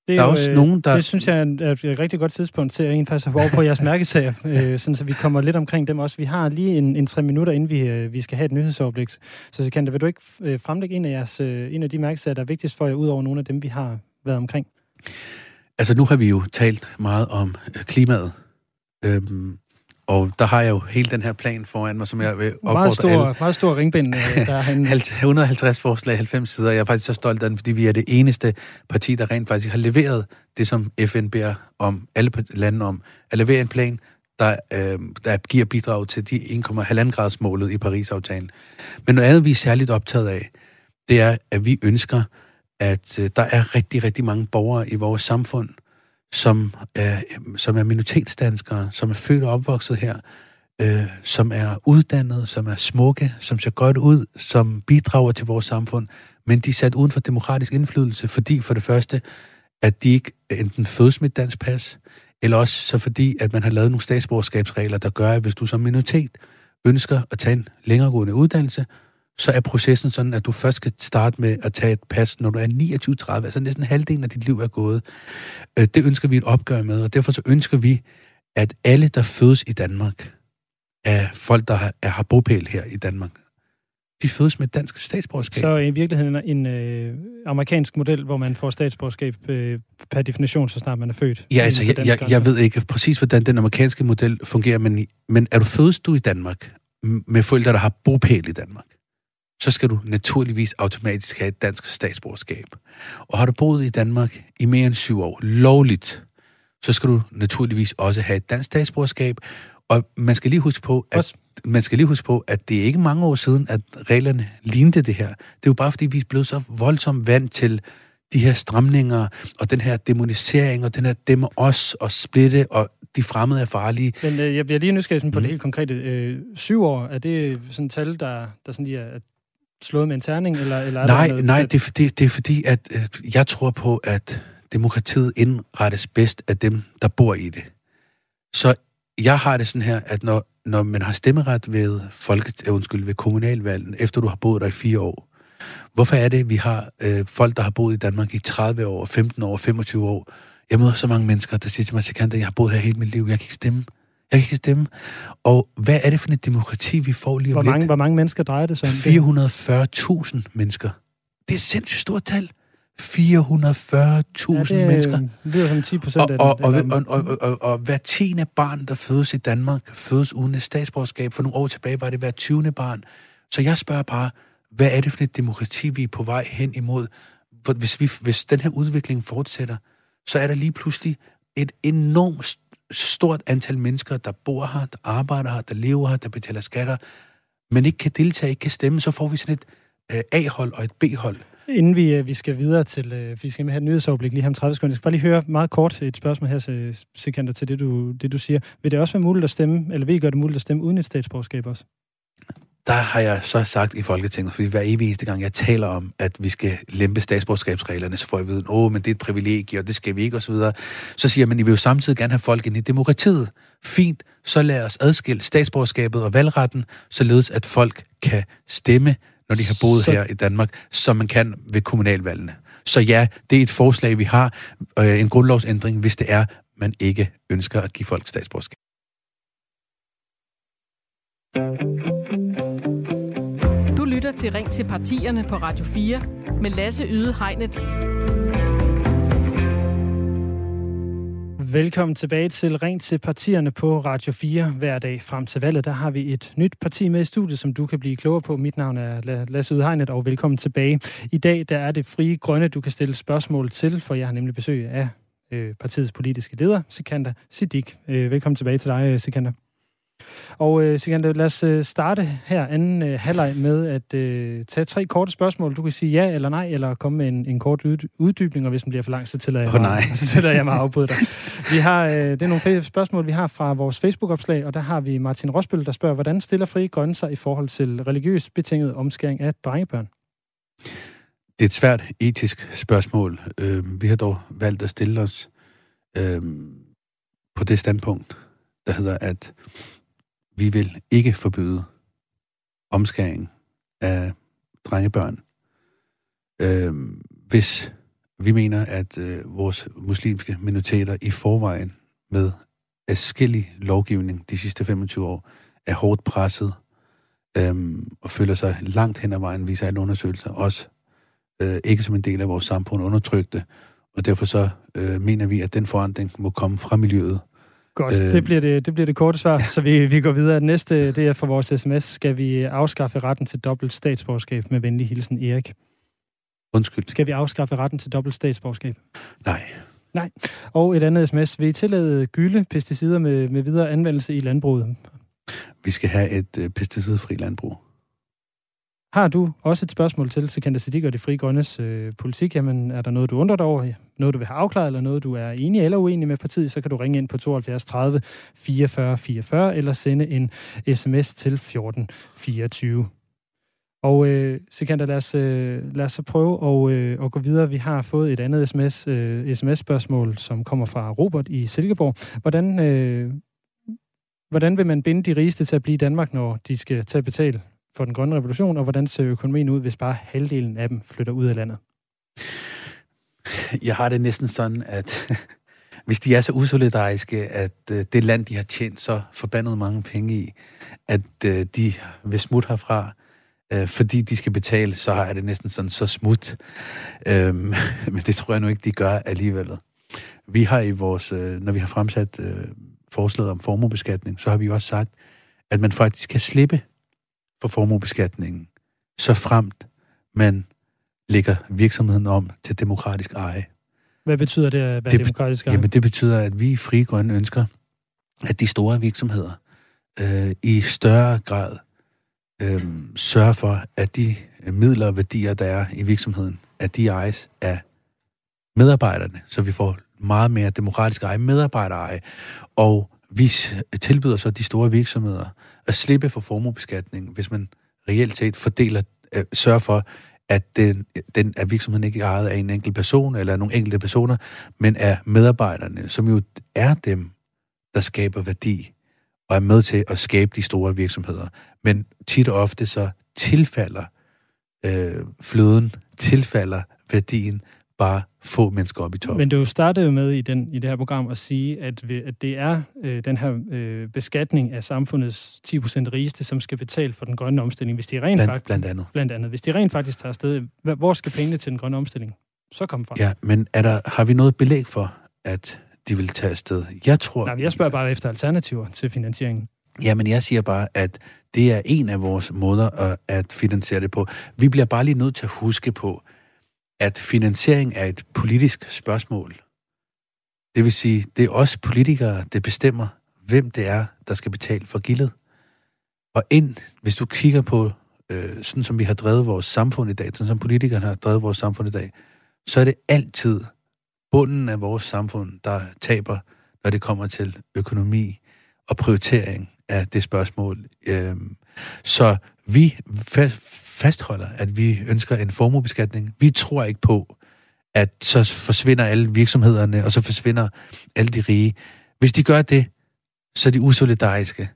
Det er, der er jo, også øh, nogen, der... Det synes jeg er et, et rigtig godt tidspunkt til at en faktisk over på jeres mærkesager, øh, sådan så vi kommer lidt omkring dem også. Vi har lige en, en tre minutter, inden vi, øh, vi skal have et nyhedsoverblik. Så kan vil du ikke øh, fremlægge en af, jeres, øh, en af de mærkesager, der er vigtigst for jer, ud over nogle af dem, vi har været omkring? Altså, nu har vi jo talt meget om øh, klimaet. Øhm, og der har jeg jo hele den her plan foran mig, som jeg vil opfordre meget stor, alle. Meget stor ringbind. Øh, der 150 forslag, 90 sider. Jeg er faktisk så stolt af den, fordi vi er det eneste parti, der rent faktisk har leveret det, som FN beder om, alle lande om, at levere en plan, der, øh, der giver bidrag til de 1,5 grads målet i Paris-aftalen. Men noget andet, vi er særligt optaget af, det er, at vi ønsker, at øh, der er rigtig, rigtig mange borgere i vores samfund, som er, som er minoritetsdanskere, som er født og opvokset her, øh, som er uddannet, som er smukke, som ser godt ud, som bidrager til vores samfund, men de er sat uden for demokratisk indflydelse, fordi for det første, at de ikke enten fødes med et dansk pas, eller også så fordi, at man har lavet nogle statsborgerskabsregler, der gør, at hvis du som minoritet ønsker at tage en længeregående uddannelse, så er processen sådan, at du først skal starte med at tage et pas, når du er 29-30, altså næsten halvdelen af dit liv er gået. Øh, det ønsker vi et opgør med, og derfor så ønsker vi, at alle, der fødes i Danmark, er folk, der har, har bopæl her i Danmark, de fødes med dansk statsborgerskab. Så i virkeligheden en, en øh, amerikansk model, hvor man får statsborgerskab øh, per definition, så snart man er født? Ja, altså, jeg, jeg, jeg ved ikke præcis, hvordan den amerikanske model fungerer, men, men er du fødes du i Danmark med forældre, der har bopæl i Danmark, så skal du naturligvis automatisk have et dansk statsborgerskab. Og har du boet i Danmark i mere end syv år, lovligt, så skal du naturligvis også have et dansk statsborgerskab. Og man skal lige huske på, at man skal lige huske på, at det er ikke mange år siden, at reglerne lignede det her. Det er jo bare, fordi vi er blevet så voldsomt vant til de her stramninger, og den her demonisering, og den her dæmmer os, og splitte, og de fremmede er farlige. Men øh, jeg bliver lige nysgerrig på mm. det helt konkrete. Øh, syv år, er det sådan et tal, der, der sådan lige er slået med en terning? Eller, eller er nej, noget, nej det, er fordi, det er fordi, at øh, jeg tror på, at demokratiet indrettes bedst af dem, der bor i det. Så jeg har det sådan her, at når, når man har stemmeret ved, folket, øh, undskyld, ved kommunalvalgen, efter du har boet der i fire år, hvorfor er det, at vi har øh, folk, der har boet i Danmark i 30 år, 15 år, 25 år? Jeg møder så mange mennesker, der siger til mig, at jeg har boet her hele mit liv, jeg kan ikke stemme. Jeg kan ikke stemme. Og hvad er det for et demokrati, vi får lige om hvor mange, lidt? Hvor mange mennesker drejer det sig om? 440.000 mennesker. Det er et sindssygt stort tal. 440.000 ja, mennesker. Det er som 10 procent af og, og, og, og, og, og, og, hver tiende barn, der fødes i Danmark, fødes uden et statsborgerskab. For nogle år tilbage var det hver 20. barn. Så jeg spørger bare, hvad er det for et demokrati, vi er på vej hen imod? Hvis, vi, hvis den her udvikling fortsætter, så er der lige pludselig et enormt stort antal mennesker, der bor her, der arbejder her, der lever her, der betaler skatter, men ikke kan deltage, ikke kan stemme, så får vi sådan et øh, A-hold og et B-hold. Inden vi, øh, vi skal videre til, øh, vi skal have et nyhedsoverblik lige her om 30 sekunder, jeg skal bare lige høre meget kort et spørgsmål her, øh, Sikander, til det du, det du siger. Vil det også være muligt at stemme, eller vil I gøre det muligt at stemme uden et statsborgerskab også? Der har jeg så sagt i Folketinget, fordi hver evig eneste gang, jeg taler om, at vi skal lempe statsborgerskabsreglerne, så får jeg vide, åh, men det er et privilegie, og det skal vi ikke, osv. Så, så siger man, I vil jo samtidig gerne have folk ind i demokratiet. Fint, så lad os adskille statsborgerskabet og valgretten, således at folk kan stemme, når de har boet så... her i Danmark, som man kan ved kommunalvalgene. Så ja, det er et forslag, vi har, øh, en grundlovsændring, hvis det er, man ikke ønsker at give folk statsborgerskab lytter til Ring til partierne på Radio 4 med Lasse Yde Hegnet. Velkommen tilbage til Ring til partierne på Radio 4 hver dag frem til valget. Der har vi et nyt parti med i studiet, som du kan blive klogere på. Mit navn er Lasse Yde Hegnet, og velkommen tilbage. I dag der er det frie grønne, du kan stille spørgsmål til, for jeg har nemlig besøg af øh, partiets politiske leder, Sikander Siddiq. Øh, velkommen tilbage til dig, øh, Sikander. Og øh, Sikander, lad os øh, starte her anden øh, halvleg med at øh, tage tre korte spørgsmål. Du kan sige ja eller nej, eller komme med en, en kort uddybning, og hvis den bliver for lang, så tillader jeg, oh, nej. så tillader jeg mig at afbryde dig. Vi har, øh, det er nogle spørgsmål, vi har fra vores Facebook-opslag, og der har vi Martin Rosbøl, der spørger, hvordan stiller Fri Grønne sig i forhold til religiøs betinget omskæring af drengebørn? Det er et svært etisk spørgsmål. Øh, vi har dog valgt at stille os øh, på det standpunkt, der hedder, at vi vil ikke forbyde omskæring af drengebørn, øh, hvis vi mener, at øh, vores muslimske minoriteter i forvejen med afskillig lovgivning de sidste 25 år er hårdt presset øh, og føler sig langt hen ad vejen, viser alle undersøgelser, også øh, ikke som en del af vores samfund undertrykte. Og derfor så øh, mener vi, at den forandring må komme fra miljøet, Godt, øh, det, bliver det, det bliver det korte svar, så vi, vi går videre. Næste, det er for vores sms. Skal vi afskaffe retten til dobbelt statsborgerskab med venlig hilsen Erik? Undskyld. Skal vi afskaffe retten til dobbelt statsborgerskab? Nej. Nej. Og et andet sms. Vil I tillade gylde pesticider med, med videre anvendelse i landbruget? Vi skal have et øh, pesticidfri landbrug. Har du også et spørgsmål til Sikander Siddiq og det frie grønnes øh, politik? Jamen, er der noget, du undrer dig over? Noget, du vil have afklaret, eller noget, du er enig eller uenig med partiet, så kan du ringe ind på 72 30 44 44, eller sende en sms til 14 24. Og øh, Sikander, lad os, øh, lad os så prøve at, øh, at gå videre. Vi har fået et andet sms, øh, sms-spørgsmål, som kommer fra Robert i Silkeborg. Hvordan, øh, hvordan vil man binde de rigeste til at blive i Danmark, når de skal tage betale for den grønne revolution, og hvordan ser økonomien ud, hvis bare halvdelen af dem flytter ud af landet? Jeg har det næsten sådan, at hvis de er så usolidariske, at øh, det land, de har tjent så forbandet mange penge i, at øh, de vil smutte herfra, øh, fordi de skal betale, så har det næsten sådan så smut. Uh, men det tror jeg nu ikke, de gør alligevel. Vi har i vores, når vi har fremsat forslaget om formuebeskatning, så har vi jo også sagt, at man faktisk kan slippe for formuebeskatningen, så fremt man lægger virksomheden om til demokratisk eje. Hvad betyder det at være det, demokratisk eje? Jamen det betyder, at vi i Frie Grønne ønsker, at de store virksomheder øh, i større grad øh, sørger for, at de midler og værdier, der er i virksomheden, at de ejes af medarbejderne, så vi får meget mere demokratisk eje, medarbejdereje. Og vi tilbyder så de store virksomheder at slippe for formuebeskatning, hvis man reelt set fordeler, øh, sørger for, at, den, den, at virksomheden ikke er ejet af en enkelt person eller nogle enkelte personer, men af medarbejderne, som jo er dem, der skaber værdi og er med til at skabe de store virksomheder. Men tit og ofte så tilfalder øh, fløden, tilfalder værdien bare få mennesker op i toppen. Men du startede jo med i, den, i det her program at sige, at, at det er øh, den her øh, beskatning af samfundets 10% rigeste, som skal betale for den grønne omstilling. Hvis de rent blandt, faktisk, blandt andet. Blandt andet. Hvis de rent faktisk tager afsted, hvor skal pengene til den grønne omstilling så komme fra? Ja, men er der, har vi noget belæg for, at de vil tage afsted? Jeg tror... Nej, jeg spørger bare efter alternativer til finansieringen. Ja, men jeg siger bare, at det er en af vores måder at, at finansiere det på. Vi bliver bare lige nødt til at huske på, at finansiering er et politisk spørgsmål. Det vil sige, det er os politikere, der bestemmer, hvem det er, der skal betale for gildet. Og ind, hvis du kigger på øh, sådan som vi har drevet vores samfund i dag, sådan som politikerne har drevet vores samfund i dag, så er det altid bunden af vores samfund, der taber, når det kommer til økonomi og prioritering af det spørgsmål. Øh, så vi fastholder, at vi ønsker en formuebeskatning. Vi tror ikke på, at så forsvinder alle virksomhederne, og så forsvinder alle de rige. Hvis de gør det, så er de usolidariske.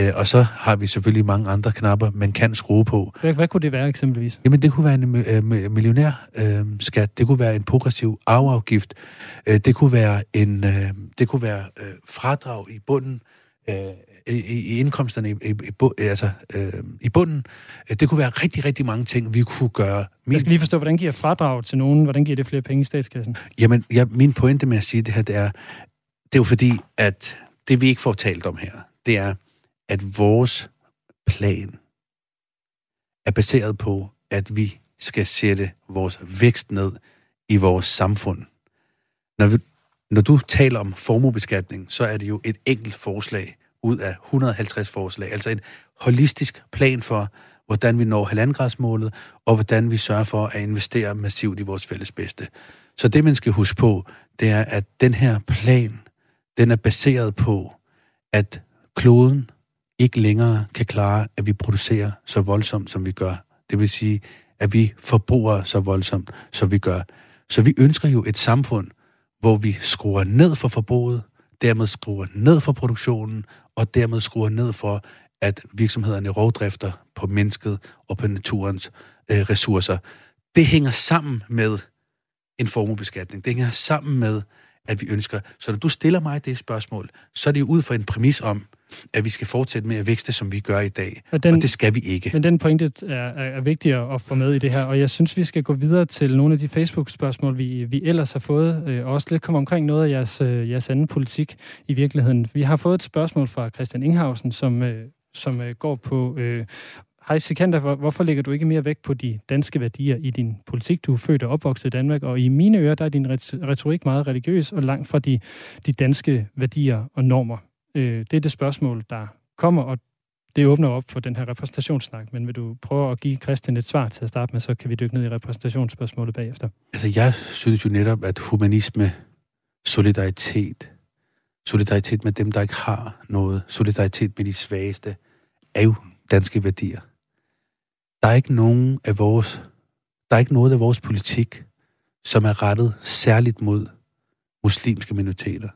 Øh, og så har vi selvfølgelig mange andre knapper, man kan skrue på. Hvad, hvad kunne det være eksempelvis? Jamen, det kunne være en øh, millionærskat, øh, det kunne være en progressiv arveafgift, øh, det kunne være en øh, det kunne være øh, fradrag i bunden øh, i, i indkomsterne i, i, i, altså, øh, i bunden. Det kunne være rigtig, rigtig mange ting, vi kunne gøre. Min... Jeg skal lige forstå, hvordan giver fradrag til nogen? Hvordan giver det flere penge i statskassen? Jamen, ja, min pointe med at sige det her, det er, det er jo fordi, at det vi ikke får talt om her, det er, at vores plan er baseret på, at vi skal sætte vores vækst ned i vores samfund. Når, vi, når du taler om formuebeskatning, så er det jo et enkelt forslag ud af 150 forslag. Altså en holistisk plan for, hvordan vi når halvandegradsmålet, og hvordan vi sørger for at investere massivt i vores fælles bedste. Så det, man skal huske på, det er, at den her plan, den er baseret på, at kloden ikke længere kan klare, at vi producerer så voldsomt, som vi gør. Det vil sige, at vi forbruger så voldsomt, som vi gør. Så vi ønsker jo et samfund, hvor vi skruer ned for forbruget, dermed skruer ned for produktionen, og dermed skruer ned for, at virksomhederne rovdrifter på mennesket og på naturens øh, ressourcer. Det hænger sammen med en formuebeskatning. Det hænger sammen med, at vi ønsker... Så når du stiller mig det spørgsmål, så er det jo ud fra en præmis om, at vi skal fortsætte med at vækste, som vi gør i dag. Og, den, og det skal vi ikke. Men den pointe er, er, er vigtig at få med i det her, og jeg synes, vi skal gå videre til nogle af de Facebook-spørgsmål, vi, vi ellers har fået, øh, og også lidt komme omkring noget af jeres, øh, jeres anden politik i virkeligheden. Vi har fået et spørgsmål fra Christian Inghausen, som, øh, som går på... Øh, Hej Sikander, hvorfor lægger du ikke mere vægt på de danske værdier i din politik? Du er født og opvokset i Danmark, og i mine ører, der er din retorik meget religiøs og langt fra de, de danske værdier og normer. Øh, det er det spørgsmål, der kommer, og det åbner op for den her repræsentationssnak. Men vil du prøve at give Christian et svar til at starte med, så kan vi dykke ned i repræsentationsspørgsmålet bagefter. Altså, jeg synes jo netop, at humanisme, solidaritet, solidaritet med dem, der ikke har noget, solidaritet med de svageste, er jo danske værdier. Der er ikke nogen af vores, der er ikke noget af vores politik, som er rettet særligt mod muslimske minoriteter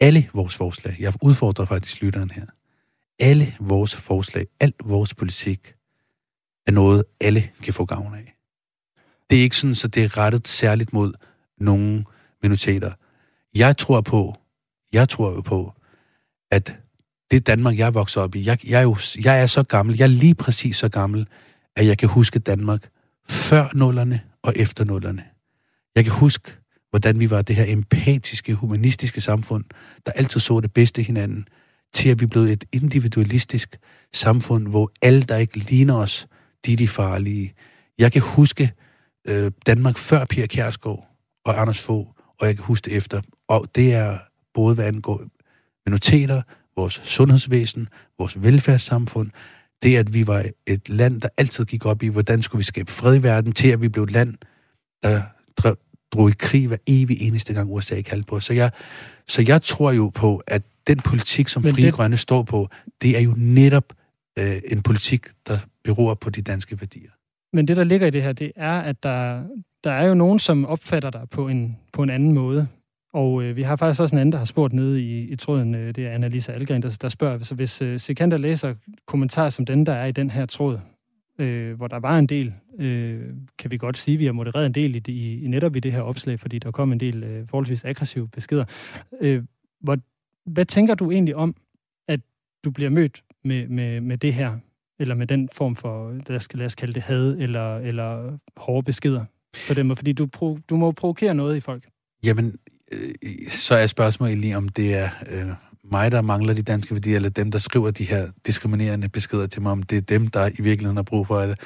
alle vores forslag, jeg udfordrer faktisk lytteren her, alle vores forslag, alt vores politik, er noget, alle kan få gavn af. Det er ikke sådan, så det er rettet særligt mod nogle minoriteter. Jeg tror på, jeg tror jo på, at det Danmark, jeg voksede op i, jeg, jeg, er jo, jeg er så gammel, jeg er lige præcis så gammel, at jeg kan huske Danmark før nullerne og efter nullerne. Jeg kan huske hvordan vi var det her empatiske, humanistiske samfund, der altid så det bedste hinanden, til at vi blev et individualistisk samfund, hvor alle, der ikke ligner os, de er de farlige. Jeg kan huske øh, Danmark før Pia Kjærsgaard og Anders Fogh, og jeg kan huske det efter. Og det er både hvad angår minoriteter, vores sundhedsvæsen, vores velfærdssamfund, det at vi var et land, der altid gik op i, hvordan skulle vi skabe fred i verden, til at vi blev et land, der drog i krig hver evig eneste gang USA kaldte på. Så jeg, så jeg tror jo på, at den politik, som Frie det... Grønne står på, det er jo netop øh, en politik, der beror på de danske værdier. Men det, der ligger i det her, det er, at der, der er jo nogen, som opfatter dig på en, på en anden måde. Og øh, vi har faktisk også en anden, der har spurgt nede i, i tråden, øh, det er Annalisa Algren, der, der spørger, så hvis øh, Sikander læser kommentarer som den, der er i den her tråd, øh, hvor der var en del, øh, kan vi godt sige, vi har modereret en del i, i, i netop i det her opslag, fordi der kom en del øh, forholdsvis aggressive beskeder. Øh, hvor, hvad tænker du egentlig om, at du bliver mødt med, med, med det her, eller med den form for, lad os, lad os kalde det had, eller, eller hårde beskeder på dem, fordi du, pro, du må provokere noget i folk? Jamen, øh, så er spørgsmålet lige, om det er øh, mig, der mangler de danske værdier, eller dem, der skriver de her diskriminerende beskeder til mig, om det er dem, der i virkeligheden har brug for det,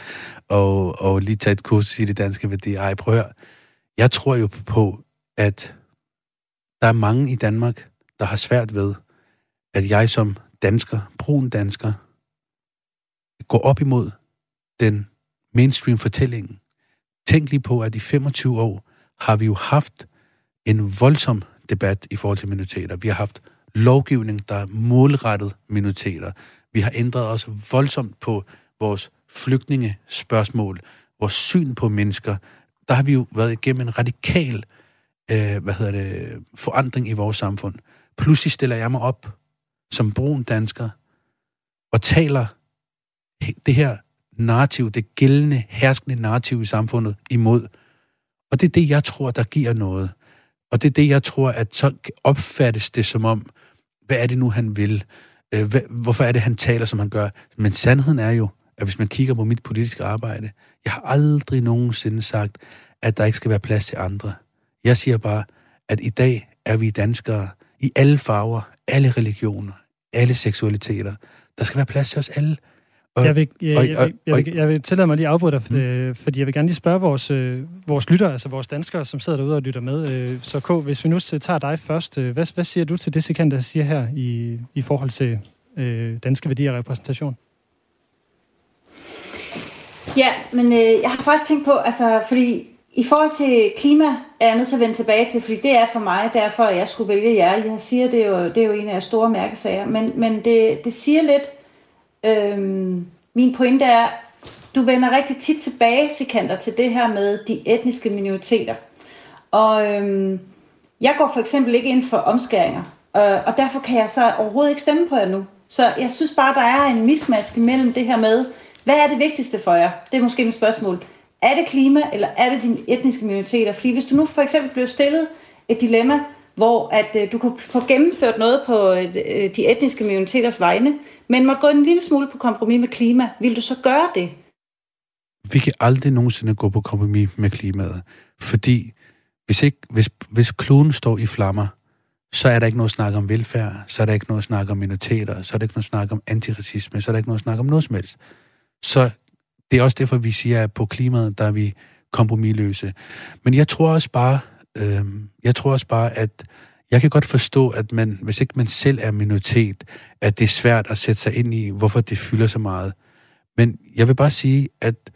og, og lige tage et kursus i de danske værdier. Ej, prøv at høre. Jeg tror jo på, at der er mange i Danmark, der har svært ved, at jeg som dansker, brun dansker, går op imod den mainstream fortællingen. Tænk lige på, at i 25 år har vi jo haft en voldsom debat i forhold til minoriteter. Vi har haft lovgivning, der er målrettet minoriteter. Vi har ændret os voldsomt på vores flygtningespørgsmål, vores syn på mennesker. Der har vi jo været igennem en radikal øh, hvad hedder det, forandring i vores samfund. Pludselig stiller jeg mig op som brun dansker og taler det her narrativ, det gældende, herskende narrativ i samfundet imod. Og det er det, jeg tror, der giver noget. Og det er det, jeg tror, at så opfattes det som om, hvad er det nu, han vil? Øh, hvorfor er det, han taler, som han gør? Men sandheden er jo, at hvis man kigger på mit politiske arbejde, jeg har aldrig nogensinde sagt, at der ikke skal være plads til andre. Jeg siger bare, at i dag er vi danskere i alle farver, alle religioner, alle seksualiteter. Der skal være plads til os alle. Jeg, vil, jeg, jeg, jeg, jeg, vil, jeg vil tillade mig lige at afbryde dig, mm. øh, fordi jeg vil gerne lige spørge vores, øh, vores lyttere, altså vores danskere, som sidder derude og lytter med. Øh, så K, hvis vi nu tager dig først, øh, hvad, hvad siger du til det, Sikan, der siger her i, i forhold til øh, danske værdier og repræsentation? Ja, men øh, jeg har faktisk tænkt på, altså, fordi i forhold til klima er jeg nødt til at vende tilbage til, fordi det er for mig, derfor jeg skulle vælge jer. Jeg siger, det er jo, det er jo en af store mærkesager, men, men det, det siger lidt, øhm, min pointe er, du vender rigtig tit tilbage, Sikander, til det her med de etniske minoriteter. Og øhm, jeg går for eksempel ikke ind for omskæringer, øh, og derfor kan jeg så overhovedet ikke stemme på jer nu. Så jeg synes bare, der er en mismask mellem det her med, hvad er det vigtigste for jer? Det er måske et spørgsmål. Er det klima, eller er det dine etniske minoriteter? Fordi hvis du nu for eksempel blev stillet et dilemma, hvor at øh, du kunne få gennemført noget på øh, de etniske minoriteters vegne, men måtte gå en lille smule på kompromis med klima, vil du så gøre det? Vi kan aldrig nogensinde gå på kompromis med klimaet, fordi hvis, ikke, hvis, hvis kloden står i flammer, så er der ikke noget snak om velfærd, så er der ikke noget snak om minoriteter, så er der ikke noget snak om antiracisme, så er der ikke noget snak om noget som helst. Så det er også derfor, vi siger, at på klimaet, der er vi kompromilløse. Men jeg tror også bare, øh, jeg tror også bare, at jeg kan godt forstå, at man, hvis ikke man selv er minoritet, at det er svært at sætte sig ind i, hvorfor det fylder så meget. Men jeg vil bare sige, at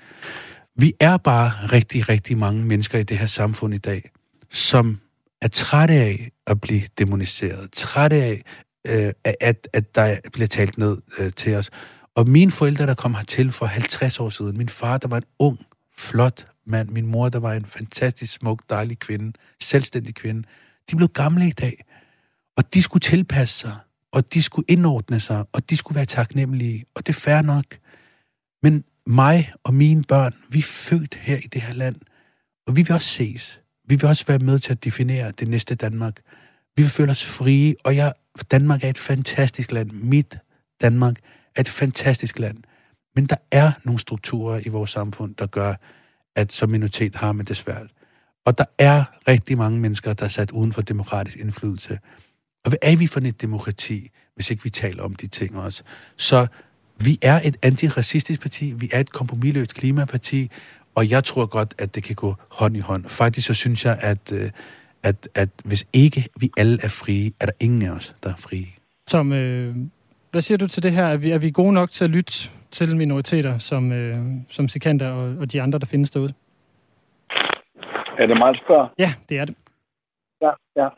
vi er bare rigtig, rigtig mange mennesker i det her samfund i dag, som er trætte af at blive demoniseret, trætte af, øh, at, at der bliver talt ned øh, til os. Og mine forældre, der kom hertil for 50 år siden, min far, der var en ung, flot mand, min mor, der var en fantastisk smuk, dejlig kvinde, selvstændig kvinde, de blev gamle i dag. Og de skulle tilpasse sig, og de skulle indordne sig, og de skulle være taknemmelige, og det er fair nok. Men mig og mine børn, vi er født her i det her land, og vi vil også ses. Vi vil også være med til at definere det næste Danmark. Vi vil føle os frie, og jeg, Danmark er et fantastisk land. Mit Danmark er et fantastisk land. Men der er nogle strukturer i vores samfund, der gør, at som minoritet har man det svært. Og der er rigtig mange mennesker, der er sat uden for demokratisk indflydelse. Og hvad er vi for et demokrati, hvis ikke vi taler om de ting også? Så vi er et antiracistisk parti, vi er et kompromilløst klimaparti, og jeg tror godt, at det kan gå hånd i hånd. Faktisk så synes jeg, at, øh, at, at hvis ikke vi alle er frie, er der ingen af os, der er frie. Tom, øh, hvad siger du til det her? Er vi, er vi gode nok til at lytte til minoriteter, som, øh, som Sikander og, og de andre, der findes derude? Er det meget spørg? Ja, det er det. Ja, ja.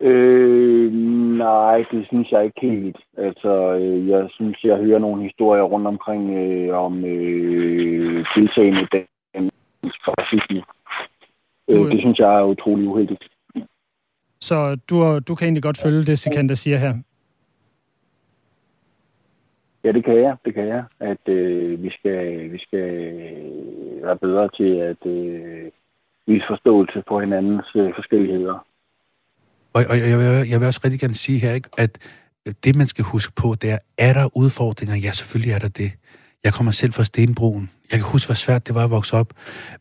Øh, nej, det synes jeg ikke helt. Altså, øh, jeg synes, jeg hører nogle historier rundt omkring øh, om øh, deltagende for racisme. Øh, det synes jeg er utrolig uheldigt. Så du, du kan egentlig godt følge det, Sikander siger her? Ja, det kan jeg. Det kan jeg. At øh, vi, skal, vi skal være bedre til at øh, vise forståelse for hinandens øh, forskelligheder. Og, og jeg, vil, jeg vil også rigtig gerne sige her, ikke, at det, man skal huske på, det er, er der udfordringer? Ja, selvfølgelig er der det. Jeg kommer selv fra Stenbroen. Jeg kan huske, hvor svært det var at vokse op.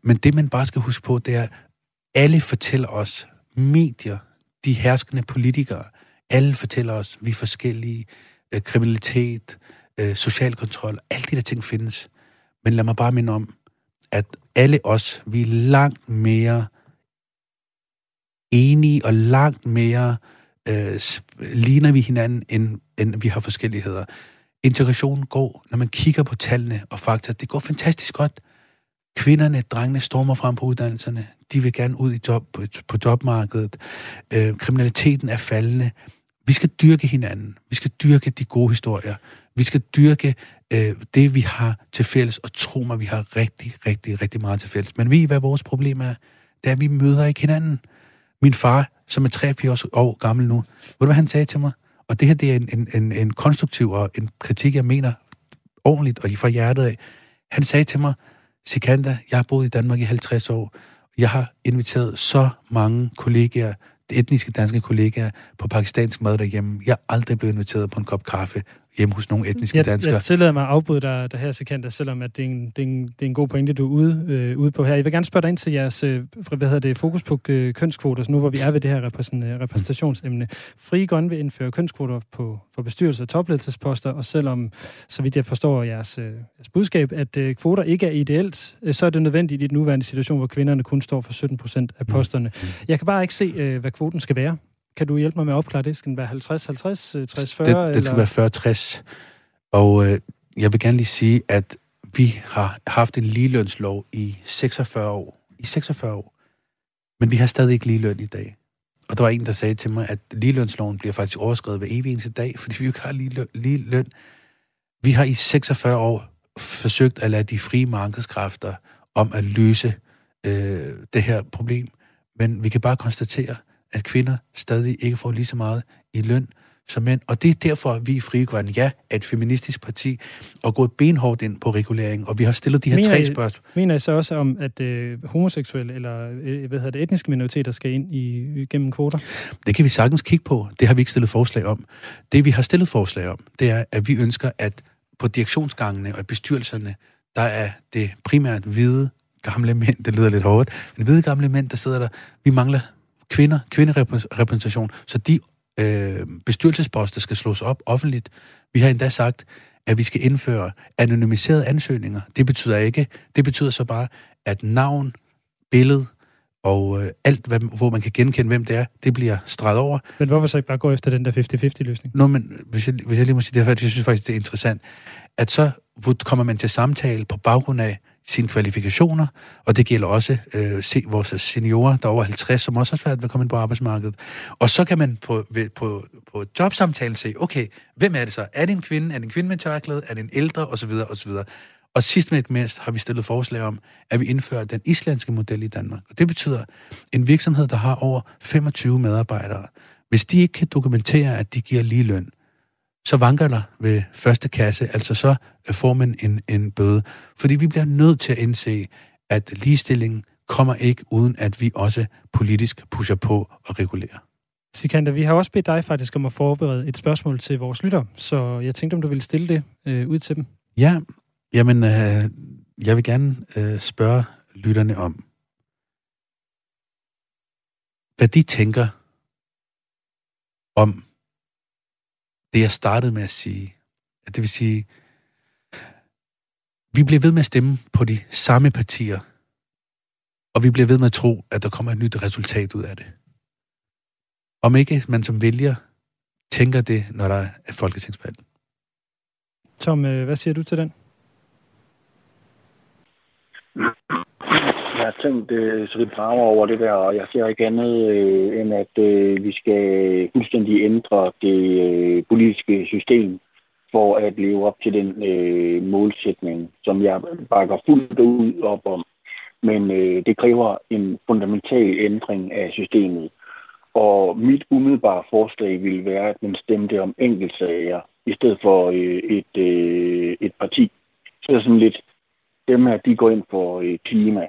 Men det, man bare skal huske på, det er, alle fortæller os, medier, de herskende politikere, alle fortæller os, vi er forskellige, øh, kriminalitet, øh, social kontrol, alle de der ting findes. Men lad mig bare minde om, at alle os, vi er langt mere enige og langt mere øh, ligner vi hinanden, end, end vi har forskelligheder. integrationen går, når man kigger på tallene og fakta, det går fantastisk godt. Kvinderne, drengene stormer frem på uddannelserne. De vil gerne ud i job, på, på jobmarkedet. Øh, kriminaliteten er faldende. Vi skal dyrke hinanden. Vi skal dyrke de gode historier. Vi skal dyrke øh, det, vi har til fælles, og tro mig, vi har rigtig, rigtig, rigtig meget til fælles. Men ved I, hvad vores problem er? Det er, at vi møder ikke hinanden. Min far, som er 83 år gammel nu, ved du, hvad han sagde til mig? Og det her, det er en, en, en, en konstruktiv og en kritik, jeg mener ordentligt og fra hjertet af. Han sagde til mig, Sikanda, jeg har boet i Danmark i 50 år. Jeg har inviteret så mange kollegaer, etniske danske kollegaer, på pakistansk mad derhjemme. Jeg er aldrig blevet inviteret på en kop kaffe hjemme hos nogle etniske jeg, danskere. Jeg tillader mig at afbryde dig der her, Sikander, selvom at det, er en, det, er en, det er en god pointe, du er ude, øh, ude på her. Jeg vil gerne spørge dig ind til jeres øh, hvad hedder det, fokus på øh, kønskvoter, så nu hvor vi er ved det her repræsent, repræsentationsemne. Frie Grønne vil indføre kønskvoter på, for bestyrelse og topledelsesposter, og selvom, så vidt jeg forstår jeres, øh, jeres budskab, at øh, kvoter ikke er ideelt, øh, så er det nødvendigt i den nuværende situation, hvor kvinderne kun står for 17 procent af mm. posterne. Jeg kan bare ikke se, øh, hvad kvoten skal være. Kan du hjælpe mig med at opklare det? Skal den være 50-50, 60-40? Det, det skal være 40-60. Og øh, jeg vil gerne lige sige, at vi har haft en ligelønslov i 46 år. I 46 år. Men vi har stadig ikke ligeløn i dag. Og der var en, der sagde til mig, at ligelønsloven bliver faktisk overskrevet hver evig eneste dag, fordi vi jo ikke har ligeløn. ligeløn. Vi har i 46 år forsøgt at lade de frie markedskræfter om at løse øh, det her problem. Men vi kan bare konstatere, at kvinder stadig ikke får lige så meget i løn som mænd. Og det er derfor, at vi i Frie Grønne, ja, er et feministisk parti, og gået benhårdt ind på regulering. Og vi har stillet de her mener tre spørgsmål. Mener I så også om, at øh, homoseksuelle eller øh, hvad hedder det, etniske minoriteter skal ind i, gennem kvoter? Det kan vi sagtens kigge på. Det har vi ikke stillet forslag om. Det, vi har stillet forslag om, det er, at vi ønsker, at på direktionsgangene og bestyrelserne, der er det primært hvide gamle mænd, det lyder lidt hårdt, men hvide gamle mænd, der sidder der. Vi mangler kvinder, kvinderepræsentation, så de øh, bestyrelsesposter skal slås op offentligt. Vi har endda sagt, at vi skal indføre anonymiserede ansøgninger. Det betyder ikke, det betyder så bare, at navn, billede og øh, alt, hvad, hvor man kan genkende, hvem det er, det bliver streget over. Men hvorfor så ikke bare gå efter den der 50-50-løsning? Nå, men hvis jeg, hvis jeg lige må sige det her, jeg synes faktisk, det er interessant, at så kommer man til samtale på baggrund af, sine kvalifikationer, og det gælder også øh, se, vores seniorer, der er over 50, som også har svært ved at komme ind på arbejdsmarkedet. Og så kan man på, ved, på, på jobsamtalen se, okay, hvem er det så? Er det en kvinde? Er det en kvinde med tørklæde? Er det en ældre? Og så videre, og så videre. Og sidst men ikke mindst har vi stillet forslag om, at vi indfører den islandske model i Danmark. Og det betyder, en virksomhed, der har over 25 medarbejdere, hvis de ikke kan dokumentere, at de giver lige løn, så vanker der ved første kasse, altså så får man en, en bøde. Fordi vi bliver nødt til at indse, at ligestillingen kommer ikke, uden at vi også politisk pusher på og regulerer. Sikander, vi har også bedt dig faktisk om at forberede et spørgsmål til vores lytter, så jeg tænkte, om du ville stille det øh, ud til dem. Ja, jamen, øh, jeg vil gerne øh, spørge lytterne om, hvad de tænker om det, jeg startede med at sige. At det vil sige, vi bliver ved med at stemme på de samme partier, og vi bliver ved med at tro, at der kommer et nyt resultat ud af det. Om ikke man som vælger tænker det, når der er folketingsvalg. Tom, øh, hvad siger du til den? Har tænkt øh, så lidt brager over det der, og jeg ser ikke andet øh, end, at øh, vi skal fuldstændig ændre det øh, politiske system for at leve op til den øh, målsætning, som jeg bakker fuldt ud op om. Men øh, det kræver en fundamental ændring af systemet. Og mit umiddelbare forslag ville være, at man stemte om enkeltsager, i stedet for øh, et, øh, et parti. Så er sådan lidt, dem her, de går ind for øh, klima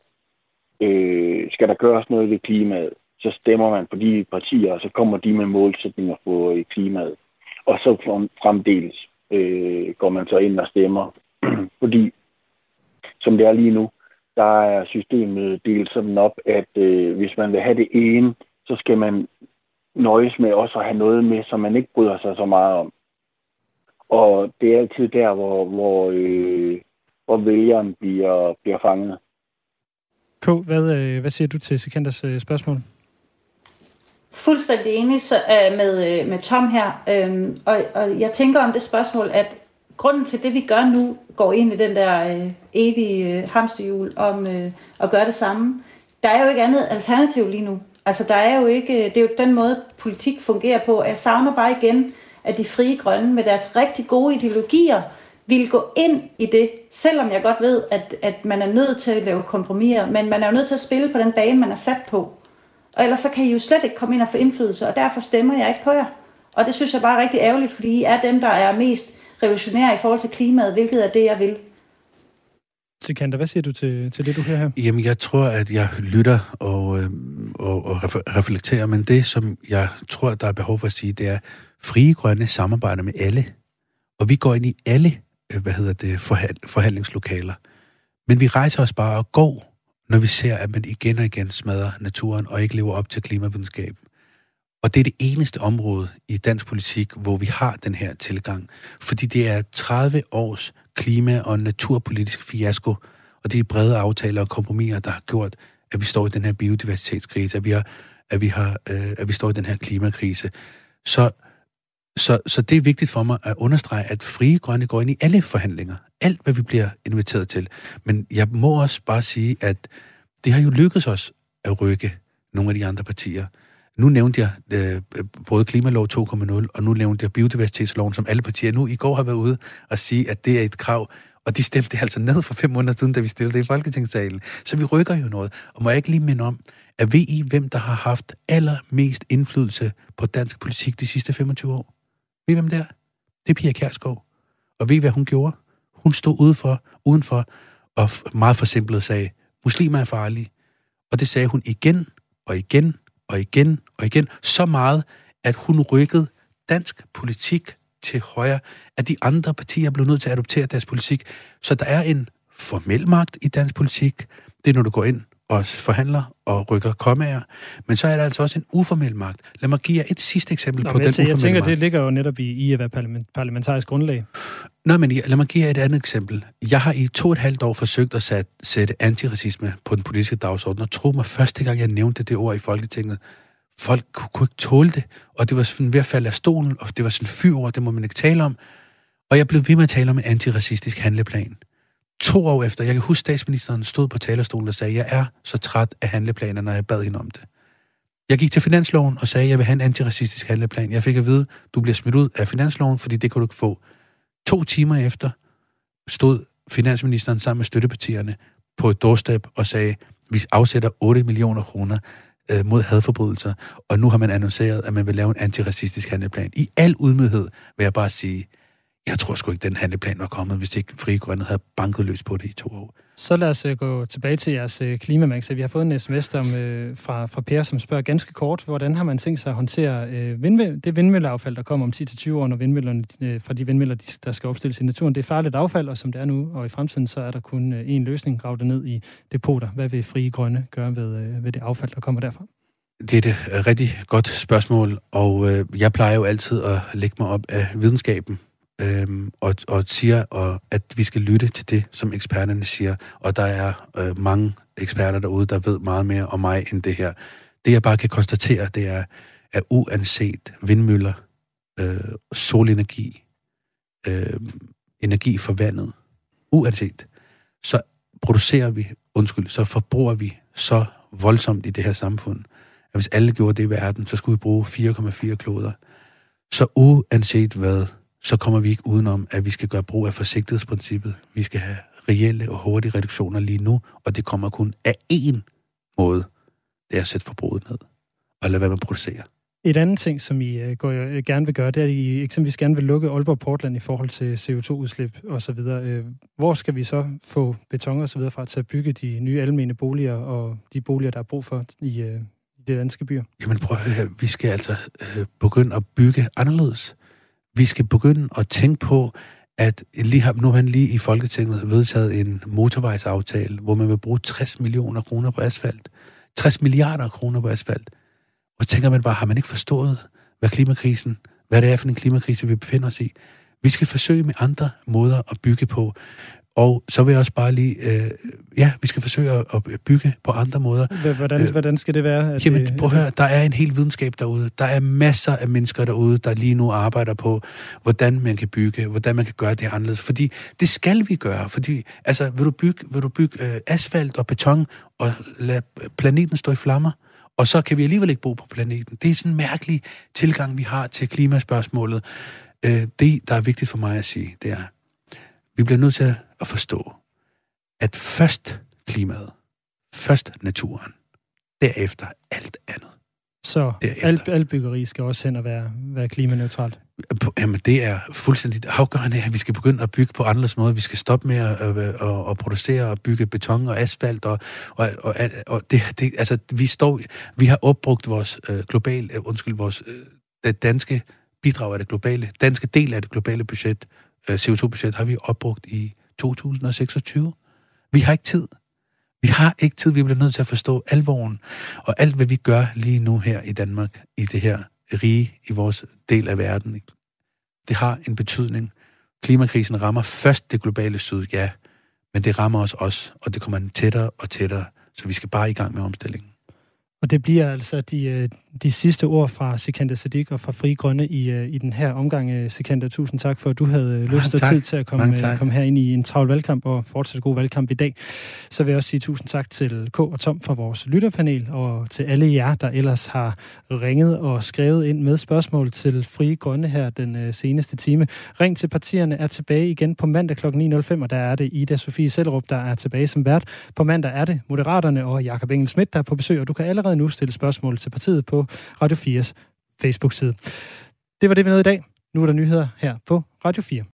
øh, skal der gøres noget ved klimaet, så stemmer man på de partier, og så kommer de med målsætninger på øh, klimaet. Og så fremdeles øh, går man så ind og stemmer. Fordi, som det er lige nu, der er systemet delt sådan op, at øh, hvis man vil have det ene, så skal man nøjes med også at have noget med, som man ikke bryder sig så meget om. Og det er altid der, hvor, hvor, øh, hvor vælgeren bliver, bliver fanget. K, hvad, øh, hvad siger du til Sikanders øh, spørgsmål? Fuldstændig enig så, øh, med, øh, med Tom her. Øhm, og, og jeg tænker om det spørgsmål, at grunden til det, vi gør nu, går ind i den der øh, evige øh, hamsterhjul om øh, at gøre det samme. Der er jo ikke andet alternativ lige nu. Altså, der er jo ikke, øh, det er jo den måde, politik fungerer på. Jeg savner bare igen, at de frie grønne med deres rigtig gode ideologier vil gå ind i det, selvom jeg godt ved, at, at man er nødt til at lave kompromiser, men man er jo nødt til at spille på den bane, man er sat på. Og ellers så kan I jo slet ikke komme ind og få indflydelse, og derfor stemmer jeg ikke på jer. Og det synes jeg bare er rigtig ærgerligt, fordi I er dem, der er mest revolutionære i forhold til klimaet, hvilket er det, jeg vil. Sikander, hvad siger du til, til det, du hører her? Jamen, jeg tror, at jeg lytter og, øh, og, og reflekterer, men det, som jeg tror, der er behov for at sige, det er, frie grønne samarbejder med alle. Og vi går ind i alle, Øh, hvad hedder det, forhandlingslokaler. Men vi rejser os bare og går, når vi ser, at man igen og igen smadrer naturen og ikke lever op til klimavidenskab. Og det er det eneste område i dansk politik, hvor vi har den her tilgang. Fordi det er 30 års klima- og naturpolitisk fiasko, og det er brede aftaler og kompromiser, der har gjort, at vi står i den her biodiversitetskrise, at vi, har, at vi, har, øh, at vi står i den her klimakrise. Så, så, så det er vigtigt for mig at understrege, at Frie Grønne går ind i alle forhandlinger. Alt, hvad vi bliver inviteret til. Men jeg må også bare sige, at det har jo lykkedes os at rykke nogle af de andre partier. Nu nævnte jeg øh, både klimalov 2.0, og nu nævnte jeg biodiversitetsloven, som alle partier nu i går har været ude og sige, at det er et krav. Og de stemte altså ned for fem måneder siden, da vi stillede det i Folketingssalen. Så vi rykker jo noget. Og må jeg ikke lige minde om, at ved I, hvem der har haft allermest indflydelse på dansk politik de sidste 25 år? Ved I, hvem det er? Det er Pia Kærsgaard. Og ved I, hvad hun gjorde? Hun stod udenfor, udenfor og meget forsimplet sagde, muslimer er farlige. Og det sagde hun igen og igen og igen og igen, så meget, at hun rykkede dansk politik til højre, at de andre partier blev nødt til at adoptere deres politik. Så der er en formel magt i dansk politik. Det er, når du går ind og forhandler og rykker kommager. Men så er der altså også en uformel magt. Lad mig give jer et sidste eksempel Nå, på den jeg, uformelle Jeg tænker, magt. det ligger jo netop i, i at være parlament, parlamentarisk grundlag. Nå, men lad mig give jer et andet eksempel. Jeg har i to og et halvt år forsøgt at sætte, sætte antiracisme på den politiske dagsorden, og tro mig, første gang jeg nævnte det ord i Folketinget, folk kunne, kunne ikke tåle det, og det var sådan ved at falde af stolen, og det var sådan fyr det må man ikke tale om. Og jeg blev ved med at tale om en antiracistisk handleplan. To år efter, jeg kan huske, statsministeren stod på talerstolen og sagde, jeg er så træt af handleplaner, når jeg bad hende om det. Jeg gik til finansloven og sagde, jeg vil have en antiracistisk handleplan. Jeg fik at vide, du bliver smidt ud af finansloven, fordi det kan du ikke få. To timer efter stod finansministeren sammen med støttepartierne på et doorstep og sagde, vi afsætter 8 millioner kroner øh, mod hadforbrydelser, og nu har man annonceret, at man vil lave en antiracistisk handleplan. I al udmødhed vil jeg bare sige, jeg tror sgu ikke, den handleplan var kommet, hvis ikke Fri Grønne havde banket løs på det i to år. Så lad os uh, gå tilbage til jeres uh, klimamærk. Vi har fået en sms om, uh, fra, fra Per, som spørger ganske kort, hvordan har man tænkt sig at håndtere uh, vindmø- det vindmølleaffald, der kommer om 10-20 år, når vindmøllerne, uh, fra de vindmøller, der skal opstilles i naturen. Det er farligt affald, og som det er nu, og i fremtiden, så er der kun uh, én løsning, grave det ned i depoter. Hvad vil Frie Grønne gøre ved, uh, ved det affald, der kommer derfra? Det er et rigtig godt spørgsmål, og øh, jeg plejer jo altid at lægge mig op af videnskaben, øhm, og, og siger, og, at vi skal lytte til det, som eksperterne siger. Og der er øh, mange eksperter derude, der ved meget mere om mig end det her. Det jeg bare kan konstatere, det er, at uanset vindmøller, øh, solenergi, øh, energi for vandet, uanset, så producerer vi, undskyld, så forbruger vi så voldsomt i det her samfund, at hvis alle gjorde det i verden, så skulle vi bruge 4,4 kloder. Så uanset hvad, så kommer vi ikke udenom, at vi skal gøre brug af forsigtighedsprincippet. Vi skal have reelle og hurtige reduktioner lige nu, og det kommer kun af én måde. Det er at sætte forbruget ned og lade være med at producere. Et andet ting, som I uh, går, uh, gerne vil gøre, det er, at I eksempelvis gerne vil lukke Aalborg Portland i forhold til CO2-udslip osv. Uh, hvor skal vi så få beton og så videre fra til at bygge de nye almene boliger og de boliger, der er brug for i, i det danske byer? Jamen prøv at høre, vi skal altså uh, begynde at bygge anderledes. Vi skal begynde at tænke på, at lige har, nu har man lige i Folketinget vedtaget en motorvejsaftale, hvor man vil bruge 60 millioner kroner på asfalt. 60 milliarder kroner på asfalt. Og tænker man bare, har man ikke forstået, hvad klimakrisen, hvad det er for en klimakrise, vi befinder os i? Vi skal forsøge med andre måder at bygge på. Og så vil jeg også bare lige, øh, ja, vi skal forsøge at, bygge på andre måder. Hvordan, øh, hvordan skal det være? Jamen, prøv at høre, der er en hel videnskab derude. Der er masser af mennesker derude, der lige nu arbejder på, hvordan man kan bygge, hvordan man kan gøre det anderledes. Fordi det skal vi gøre. Fordi, altså, vil du bygge, vil du bygge øh, asfalt og beton og lade planeten stå i flammer? Og så kan vi alligevel ikke bo på planeten. Det er sådan en mærkelig tilgang, vi har til klimaspørgsmålet. Øh, det, der er vigtigt for mig at sige, det er, vi bliver nødt til at forstå, at først klimaet, først naturen, derefter alt andet. Så alt, alt byggeri skal også hen og være, være klimaneutralt? Jamen, det er fuldstændig afgørende, at vi skal begynde at bygge på anderledes måde. Vi skal stoppe med at, at, at, at producere og bygge beton og asfalt. Og, og, og, og det, det, altså, vi, står, vi har opbrugt vores øh, globale, øh, undskyld, vores øh, det danske bidrag af det globale, danske del af det globale budget, øh, CO2-budget, har vi opbrugt i 2026. Vi har ikke tid. Vi har ikke tid. Vi bliver nødt til at forstå alvoren. Og alt, hvad vi gør lige nu her i Danmark, i det her rige, i vores del af verden, det har en betydning. Klimakrisen rammer først det globale syd, ja, men det rammer os også, og det kommer tættere og tættere, så vi skal bare i gang med omstillingen. Og det bliver altså de, øh, de sidste ord fra Sikander Sadik og fra Fri Grønne i, øh, i den her omgang. Øh, Sikander, tusind tak for, at du havde lyst og tid til at komme, komme her ind i en travl valgkamp og fortsætte god valgkamp i dag. Så vil jeg også sige tusind tak til K og Tom fra vores lytterpanel og til alle jer, der ellers har ringet og skrevet ind med spørgsmål til Fri Grønne her den seneste time. Ring til partierne er tilbage igen på mandag kl. 9.05, og der er det Ida Sofie Sellerup, der er tilbage som vært. På mandag er det Moderaterne og Jakob Engel Schmidt, der er på besøg, og du kan allerede nu stille spørgsmål til partiet på Radio 4's Facebook-side. Det var det, vi nåede i dag. Nu er der nyheder her på Radio 4.